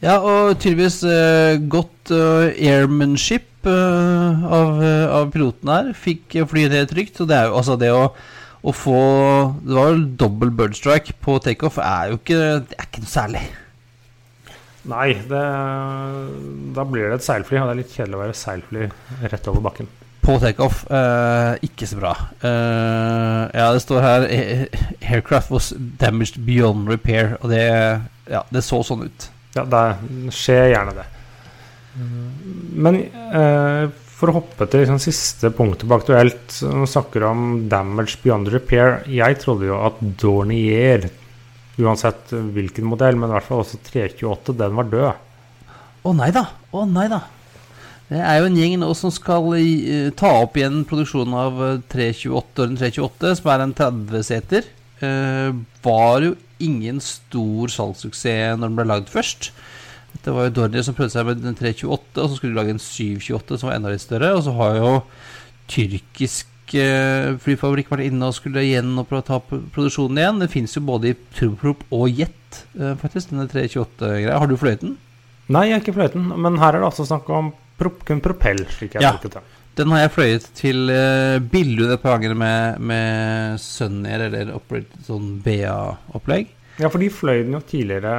Ja, og tydeligvis eh, godt eh, airmanship eh, av, eh, av piloten her. Fikk flyet ned trygt. Og det er jo altså det å, å få Det var jo dobbel birdstrike på takeoff er jo ikke Det er ikke noe særlig.
Nei, det, da blir det et seilfly, og det er litt kjedelig å være seilfly rett over bakken.
På takeoff eh, ikke så bra. Eh, ja, det står her eh, Aircraft was damaged beyond repair. Og det, ja, det så sånn ut.
Ja, det skjer gjerne det. Men eh, for å hoppe til liksom, siste punktet på Aktuelt, når vi snakker om damage beyond repair Jeg trodde jo at Dornier, uansett hvilken modell, men i hvert fall også 328, den var død.
Å nei da. Å nei da. Det er jo en gjeng nå som skal uh, ta opp igjen produksjonen av eh, 328 og den 328, som er en 30-seter. Uh, var jo ingen stor salgssuksess når den ble lagd først. Det var jo Dornier som prøvde seg med den 328, og så skulle de lage en 728 som var enda litt større. Og så har jo tyrkisk eh, flyfabrikk vært inne og skulle gjenoppta produksjonen igjen. Det fins jo både i turboprop og jet, eh, faktisk, denne 328-greia. Har du fløyet den?
Nei, jeg har ikke fløyet den, men her er det altså snakk om prop kun propell, slik jeg
Ja.
tolket det.
Den har jeg fløyet til uh, Billund et par ganger med, med Sunnier eller operate, sånn BA-opplegg.
Ja, for de fløy den jo tidligere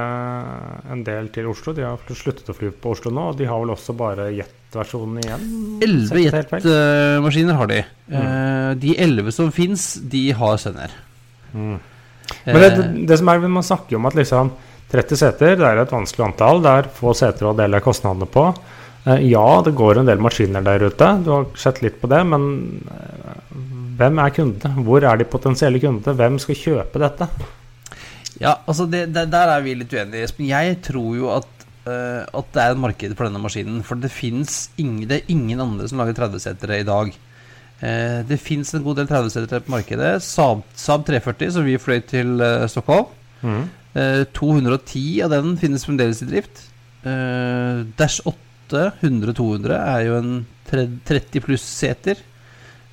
en del til Oslo. De har sluttet å fly på Oslo nå, og de har vel også bare jet-versjonen igjen?
Elleve jetmaskiner har de. Eh, de elleve som fins, de har sender.
Mm. Men det, det, det som er, man snakker jo om at liksom 30 seter det er et vanskelig antall. Det er få seter å dele kostnadene på. Uh, ja, det går en del maskiner der ute. Du har sett litt på det. Men uh, hvem er kundene? Hvor er de potensielle kundene? Hvem skal kjøpe dette?
Ja, altså det, det, Der er vi litt uenige, Espen. Jeg tror jo at, uh, at det er et marked for denne maskinen. For det ingen, det er ingen andre som lager 30-setere i dag. Uh, det fins en god del 30-setere på markedet. Saab, Saab 340, som vi fløy til uh, Stockholm.
Mm.
Eh, 210 av den finnes fremdeles i drift. Dash 8 100-200 er jo en 30 pluss seter.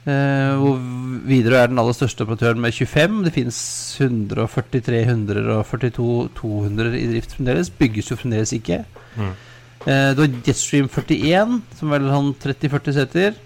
Eh, og Widerøe er den aller største operatøren med 25. Det finnes 140, 300 og 42 200 i drift fremdeles. Bygges jo fremdeles ikke.
Mm.
Eh, du har Jetstream 41, som vel han 30-40 seter.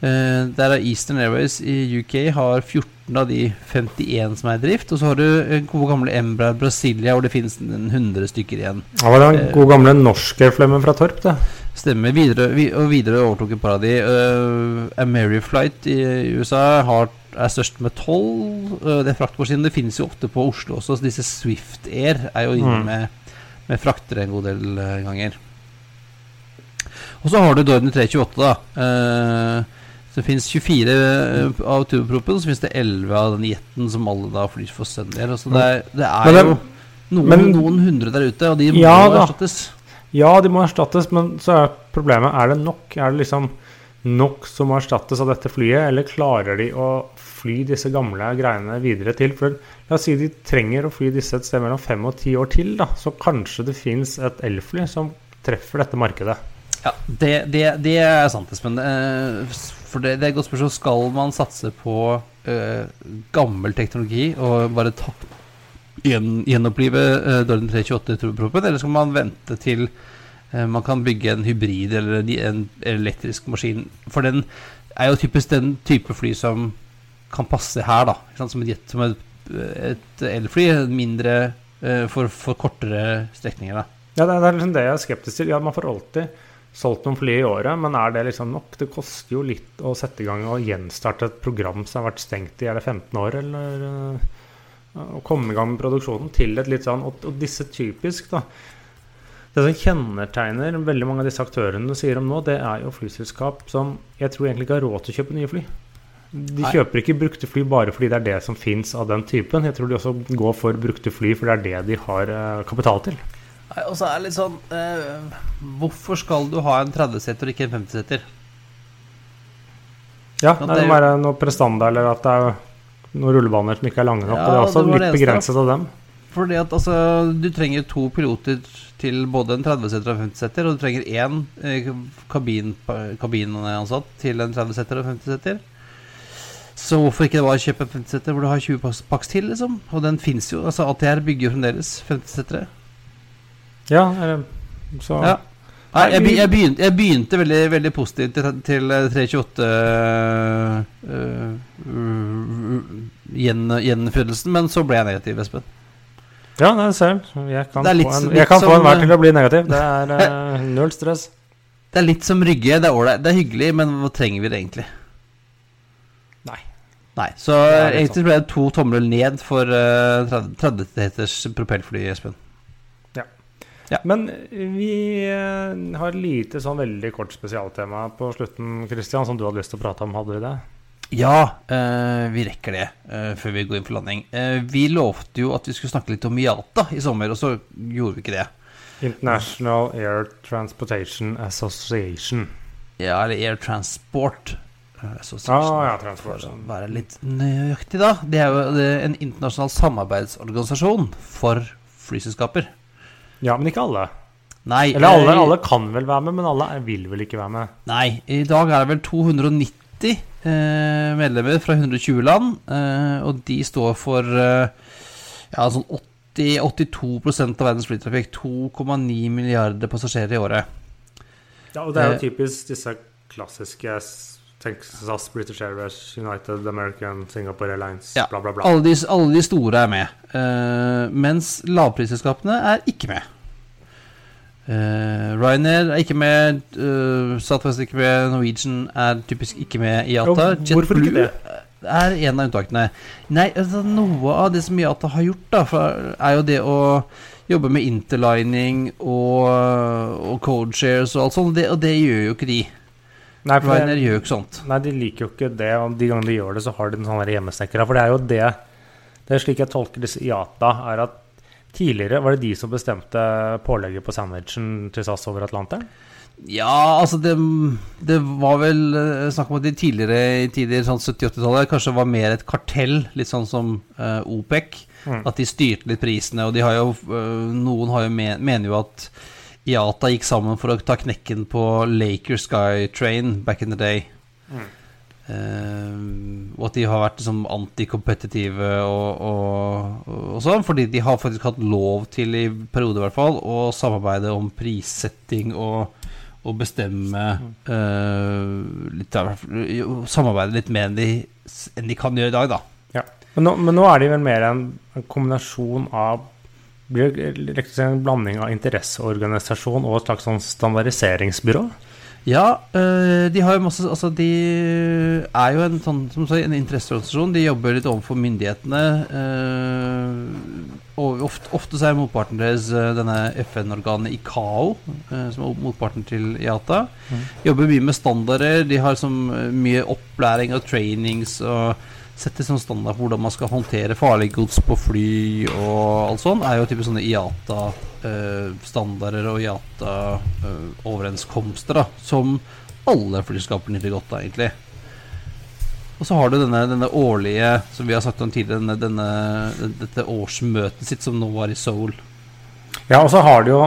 Eh, der er Eastern Airways i UK har 14 av de 51 som er i drift. Og så har du gode gamle Embra Brasilia, hvor det finnes 100 stykker igjen.
Det var den gode gamle norske-flemmen fra Torp, det.
Stemmer. Videre, og videre overtok et par av de. Uh, Ameriflight i USA har, er størst med tolv. Uh, det fraktmaskinen. Det finnes jo ofte på Oslo også. Så disse Swift Air er jo inne
Mm.
med, med fraktere en god del uh, ganger. Og så har du Dorden 328, da. Uh, så det finnes 24 eh, av turbopropen, så finnes det 11 av den jeten som alle da flyr for Sundair. Altså det, er- det er jo noen, noen hundre der ute, og de må
Ja
erstattes.
Ja, de må erstattes, men så er problemet Er det nok? Er det liksom nok som må erstattes av dette flyet, eller klarer de å fly disse gamle greiene videre til? For la oss si de trenger å fly disse et sted mellom fem og ti år til, da. Så kanskje det fins et elfly som treffer dette markedet.
Ja, det, det, det er sant, Espen. Eh, For det, det er et godt spørsmål. Skal man satse på uh, gammel teknologi og bare ta gjen, gjenopplive uh, Dorden 328 turbopropen, eller skal man vente til uh, man kan bygge en hybrid eller en, en elektrisk maskin? For den er jo typisk den type fly som kan passe her, da. Som et som et, et elfly. Mindre uh, for, for kortere strekninger, da.
Ja, det er, liksom det jeg er skeptisk til. Ja, man får alltid solgt noen fly i året, men er det liksom nok? Det koster jo litt å sette i gang og gjenstarte et program som har vært stengt i er det 15 år, eller å komme i gang med produksjonen til et litt sånn Og, og disse typisk, da. Det som kjennetegner veldig mange av disse aktørene du sier om nå, det er jo flyselskap som jeg tror egentlig ikke har råd til å kjøpe nye fly. De
Nei.
kjøper ikke brukte fly bare fordi det er det som fins av den typen. Jeg tror de også går for brukte fly, for det er det de har uh, kapital til.
Nei, og så er det litt sånn eh, Hvorfor skal du ha en 30-seter og ikke en 50-seter?
Ja,
Ja,
det må være noe prestanda eller at det er noen rullebaner som ikke er lange nok.
Ja,
og det er også
det
litt
eneste.
begrenset av dem.
Fordi at altså Du trenger to piloter til både en 30-seter og en 50-seter, og du trenger én eh, kabin, kabinansatt til en 30-seter og en 50-seter. Så hvorfor ikke det var å kjøpe en 50-seter hvor du har 20 paks, til, liksom? Og den fins jo. Altså ATR bygger jo fremdeles 50-setere.
Ja, så
Ja. Nei, jeg, be- jeg, begynte, jeg begynte veldig, veldig positivt til, til eh, 328 uh, uh, gjen, gjenfødelsen, men så ble jeg negativ, Espen.
Ja, nei, ser. Jeg kan,
litt-
få, en, jeg kan få
som,
enhver til
eh,
å bli negativ. Det er uh, [laughs] null stress.
Det er litt som Rygge. Det er ålreit, det er hyggelig, men hva trenger vi det egentlig?
Nei.
Nei, så egentlig sånn. ble det to tomler ned for uh, 30-heters propellfly, Espen.
Men vi eh, har lite sånn veldig kort spesialtema på slutten, Christian, som du hadde lyst til å prate om. Hadde vi det?
Ja, eh, vi rekker det eh, før vi går inn for landing. Eh, vi lovte jo at vi skulle snakke litt om IATA i sommer, og så gjorde vi ikke det.
International Air Transportation Association.
Ja, eller Air Transport Association,
ah,
Ja,
transport.
For å være litt nøyaktig, da. Det er jo en internasjonal samarbeidsorganisasjon for flyselskaper.
Ja, men ikke alle.
Nei,
Eller alle, alle kan vel være med, men alle vil vel ikke være med.
Nei, i dag er det vel 290 eh, medlemmer fra 120 land, eh, og de står for eh, ja, sånn 80, 82% av verdens flytrafikk. 2,9 milliarder passasjerer i året.
Ja, og det er jo
Eh,
typisk disse klassiske Tenk SAS, British Airways, United, American, Singapore Airlines,
Ja,
bla, bla, bla.
Alle de, alle de store er med, eh, mens lavprisselskapene er ikke med. Uh, Ryanair er ikke med, uh, Southwest er ikke med, Norwegian er typisk ikke med i IATA.
Hvorfor ikke det?
er en av unntakene. Nei, altså, noe av det som IATA har gjort, da, er jo det å jobbe med interlining og, og codeshares og alt sånt, det, og det gjør jo ikke de.
Nei,
Ryanair
det,
gjør jo ikke sånt.
nei, de liker jo ikke det, og de gangene de gjør det, så har de en sånn hjemmesnekra. For det er jo det Det er slik jeg tolker disse IATA, er at tidligere var det de som bestemte pålegget på sandwichen til SAS over Atlanteren.
Ja, altså det, det var vel eh, snakk om at de tidligere i tider, sånn 70-80-tallet, kanskje var mer et kartell, litt sånn som uh, OPEC.
Mm.
At de styrte litt prisene, og de har jo uh, Noen har jo men, mener jo at IATA gikk sammen for å ta knekken på Laker Sky Train back in the day.
Mm.
Eh, og at de har vært liksom antikompetitive og, og, og sånn, fordi de har faktisk hatt lov til, i perioder i hvert fall, å samarbeide om prissetting og, og bestemme uh, litt, Samarbeide litt mer enn de, enn de kan gjøre i dag, da.
Ja. Men, nå, men nå er de vel mer en, en kombinasjon av blir det en blanding av interesseorganisasjon og et slags sånn standardiseringsbyrå?
Ja, øh, de har jo masse Altså, de er jo en sånn som sagt, en interesseorganisasjon. De jobber litt overfor myndighetene. øh, og ofte, ofte så er motparten deres øh, denne FN-organet ICAO, som er motparten til IATA.
Mm.
Jobber mye med standarder. De har som mye opplæring og trainings og setter sånn standard for hvordan man skal håndtere farlig gods på fly og alt sånt. Er jo typisk sånne IATA-standarder og IATA-overenskomster, da. Som alle flyskaper nyter godt av, egentlig. Og så har du denne, denne årlige, som vi har sagt om tidligere, denne, denne, dette årsmøtet sitt som nå var i Seoul.
Ja, og så har du jo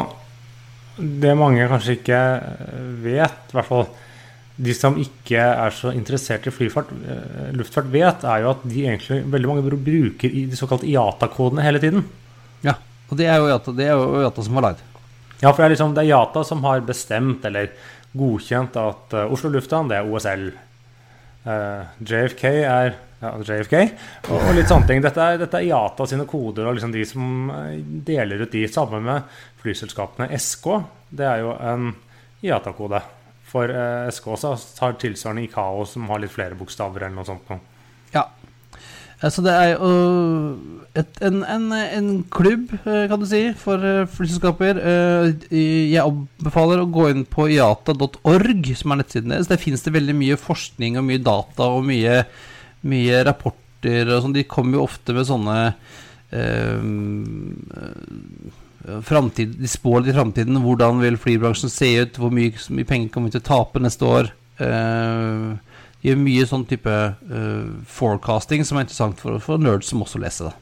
det mange kanskje ikke vet, i hvert fall de som ikke er så interessert i flyfart, eh, luftfart, vet, er jo at de egentlig veldig mange bruker de såkalte IATA-kodene hele tiden.
Ja, og det er jo IATA, det er jo IATA som har lagd.
Ja, for det er liksom det er IATA som har bestemt eller godkjent at eh, Oslo lufthavn, det er OSL. Uh, JFK er ja, JFK. Og, og litt sånne ting. Dette er, dette er IATA sine koder og liksom de som eh, deler ut de. Sammen med flyselskapene SK. Det er jo en IATA-kode. For eh, SK også har tilsvarende ICAO som har litt flere bokstaver eller noe sånt.
Ja. Så det er jo et, en, en, en klubb, eh, kan du si, for eh, flyselskaper. Eh, Jeg anbefaler å gå inn på iata.org, som er nettsiden deres. Der finnes det veldig mye forskning og mye data og mye, mye rapporter og sånn. De kommer jo ofte med sånne eh, framtid, De spår litt i framtiden. Hvordan vil flybransjen se ut? Hvor mye, mye penger kommer vi til å tape neste år? Uh, de gjør mye sånn type uh, forecasting som er interessant for, for nerds som også leser det.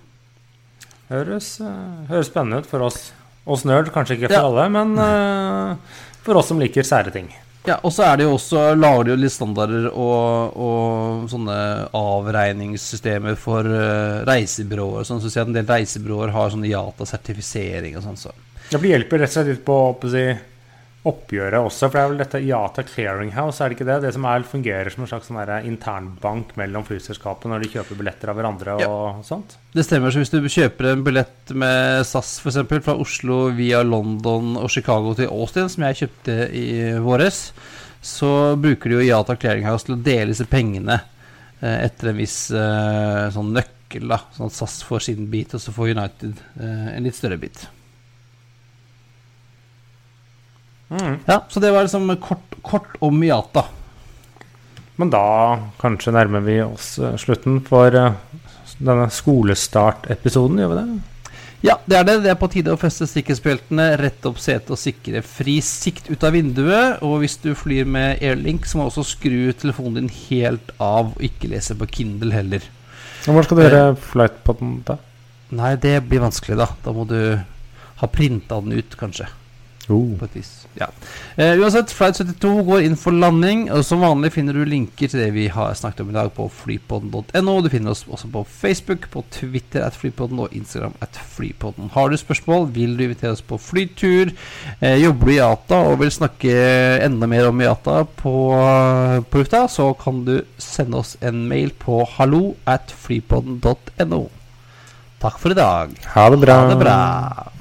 Høres, uh, høres spennende ut for oss. Oss nerd, kanskje ikke for
Ja.
alle, men for oss som liker sære ting.
Ja, og så er det jo også lager de jo litt standarder og, og sånne avregningssystemer for uh, reisebyråer. Sånn, så sier at en del reisebyråer har sånn IATA-sertifisering og sånn. Så.
Det blir hjelper rett og slett litt på å si, oppgjøret også, for det er vel dette IATA Clearinghouse, er det ikke det? Det som er, fungerer som en slags sånn internbank mellom flyselskapene når de kjøper billetter av hverandre og sånt?
Det stemmer. så Hvis du kjøper en billett med SAS for eksempel, fra Oslo via London og Chicago til Austin, som jeg kjøpte i våres, så bruker de jo IATA Clearinghouse til å dele disse pengene eh, etter en viss eh, sånn nøkkel. da, Sånn at SAS får sin bit, og så får United eh, en litt større bit.
Mm.
Ja, Så det var liksom kort, kort om Miata.
Men da kanskje nærmer vi oss eh, slutten for eh, denne skolestartepisoden, gjør vi det?
Ja, det er det. Det er på tide å feste sikkerhetsbeltene, rette opp setet og sikre fri sikt ut av vinduet. Og hvis du flyr med Airlink, så må du også skru telefonen din helt av, og ikke lese på Kindle heller.
Og Hvor skal du gjøre flight på da?
Nei, det blir vanskelig, da. Da må du ha printa den ut, kanskje.
Oh.
På et vis. Ja. Eh, uansett, Flight 72 går inn for landing. Og som vanlig finner du linker til det vi har snakket om i dag på flypodden.no. Du finner oss også på Facebook, på Twitter at flypodden og Instagram at flypodden. Har du spørsmål, vil du invitere oss på flytur, eh, jobber du i IATA og vil snakke enda mer om IATA på, på lufta, så kan du sende oss en mail på hallo at flypodden.no. Takk for i dag.
Ha det bra.
Ha det bra.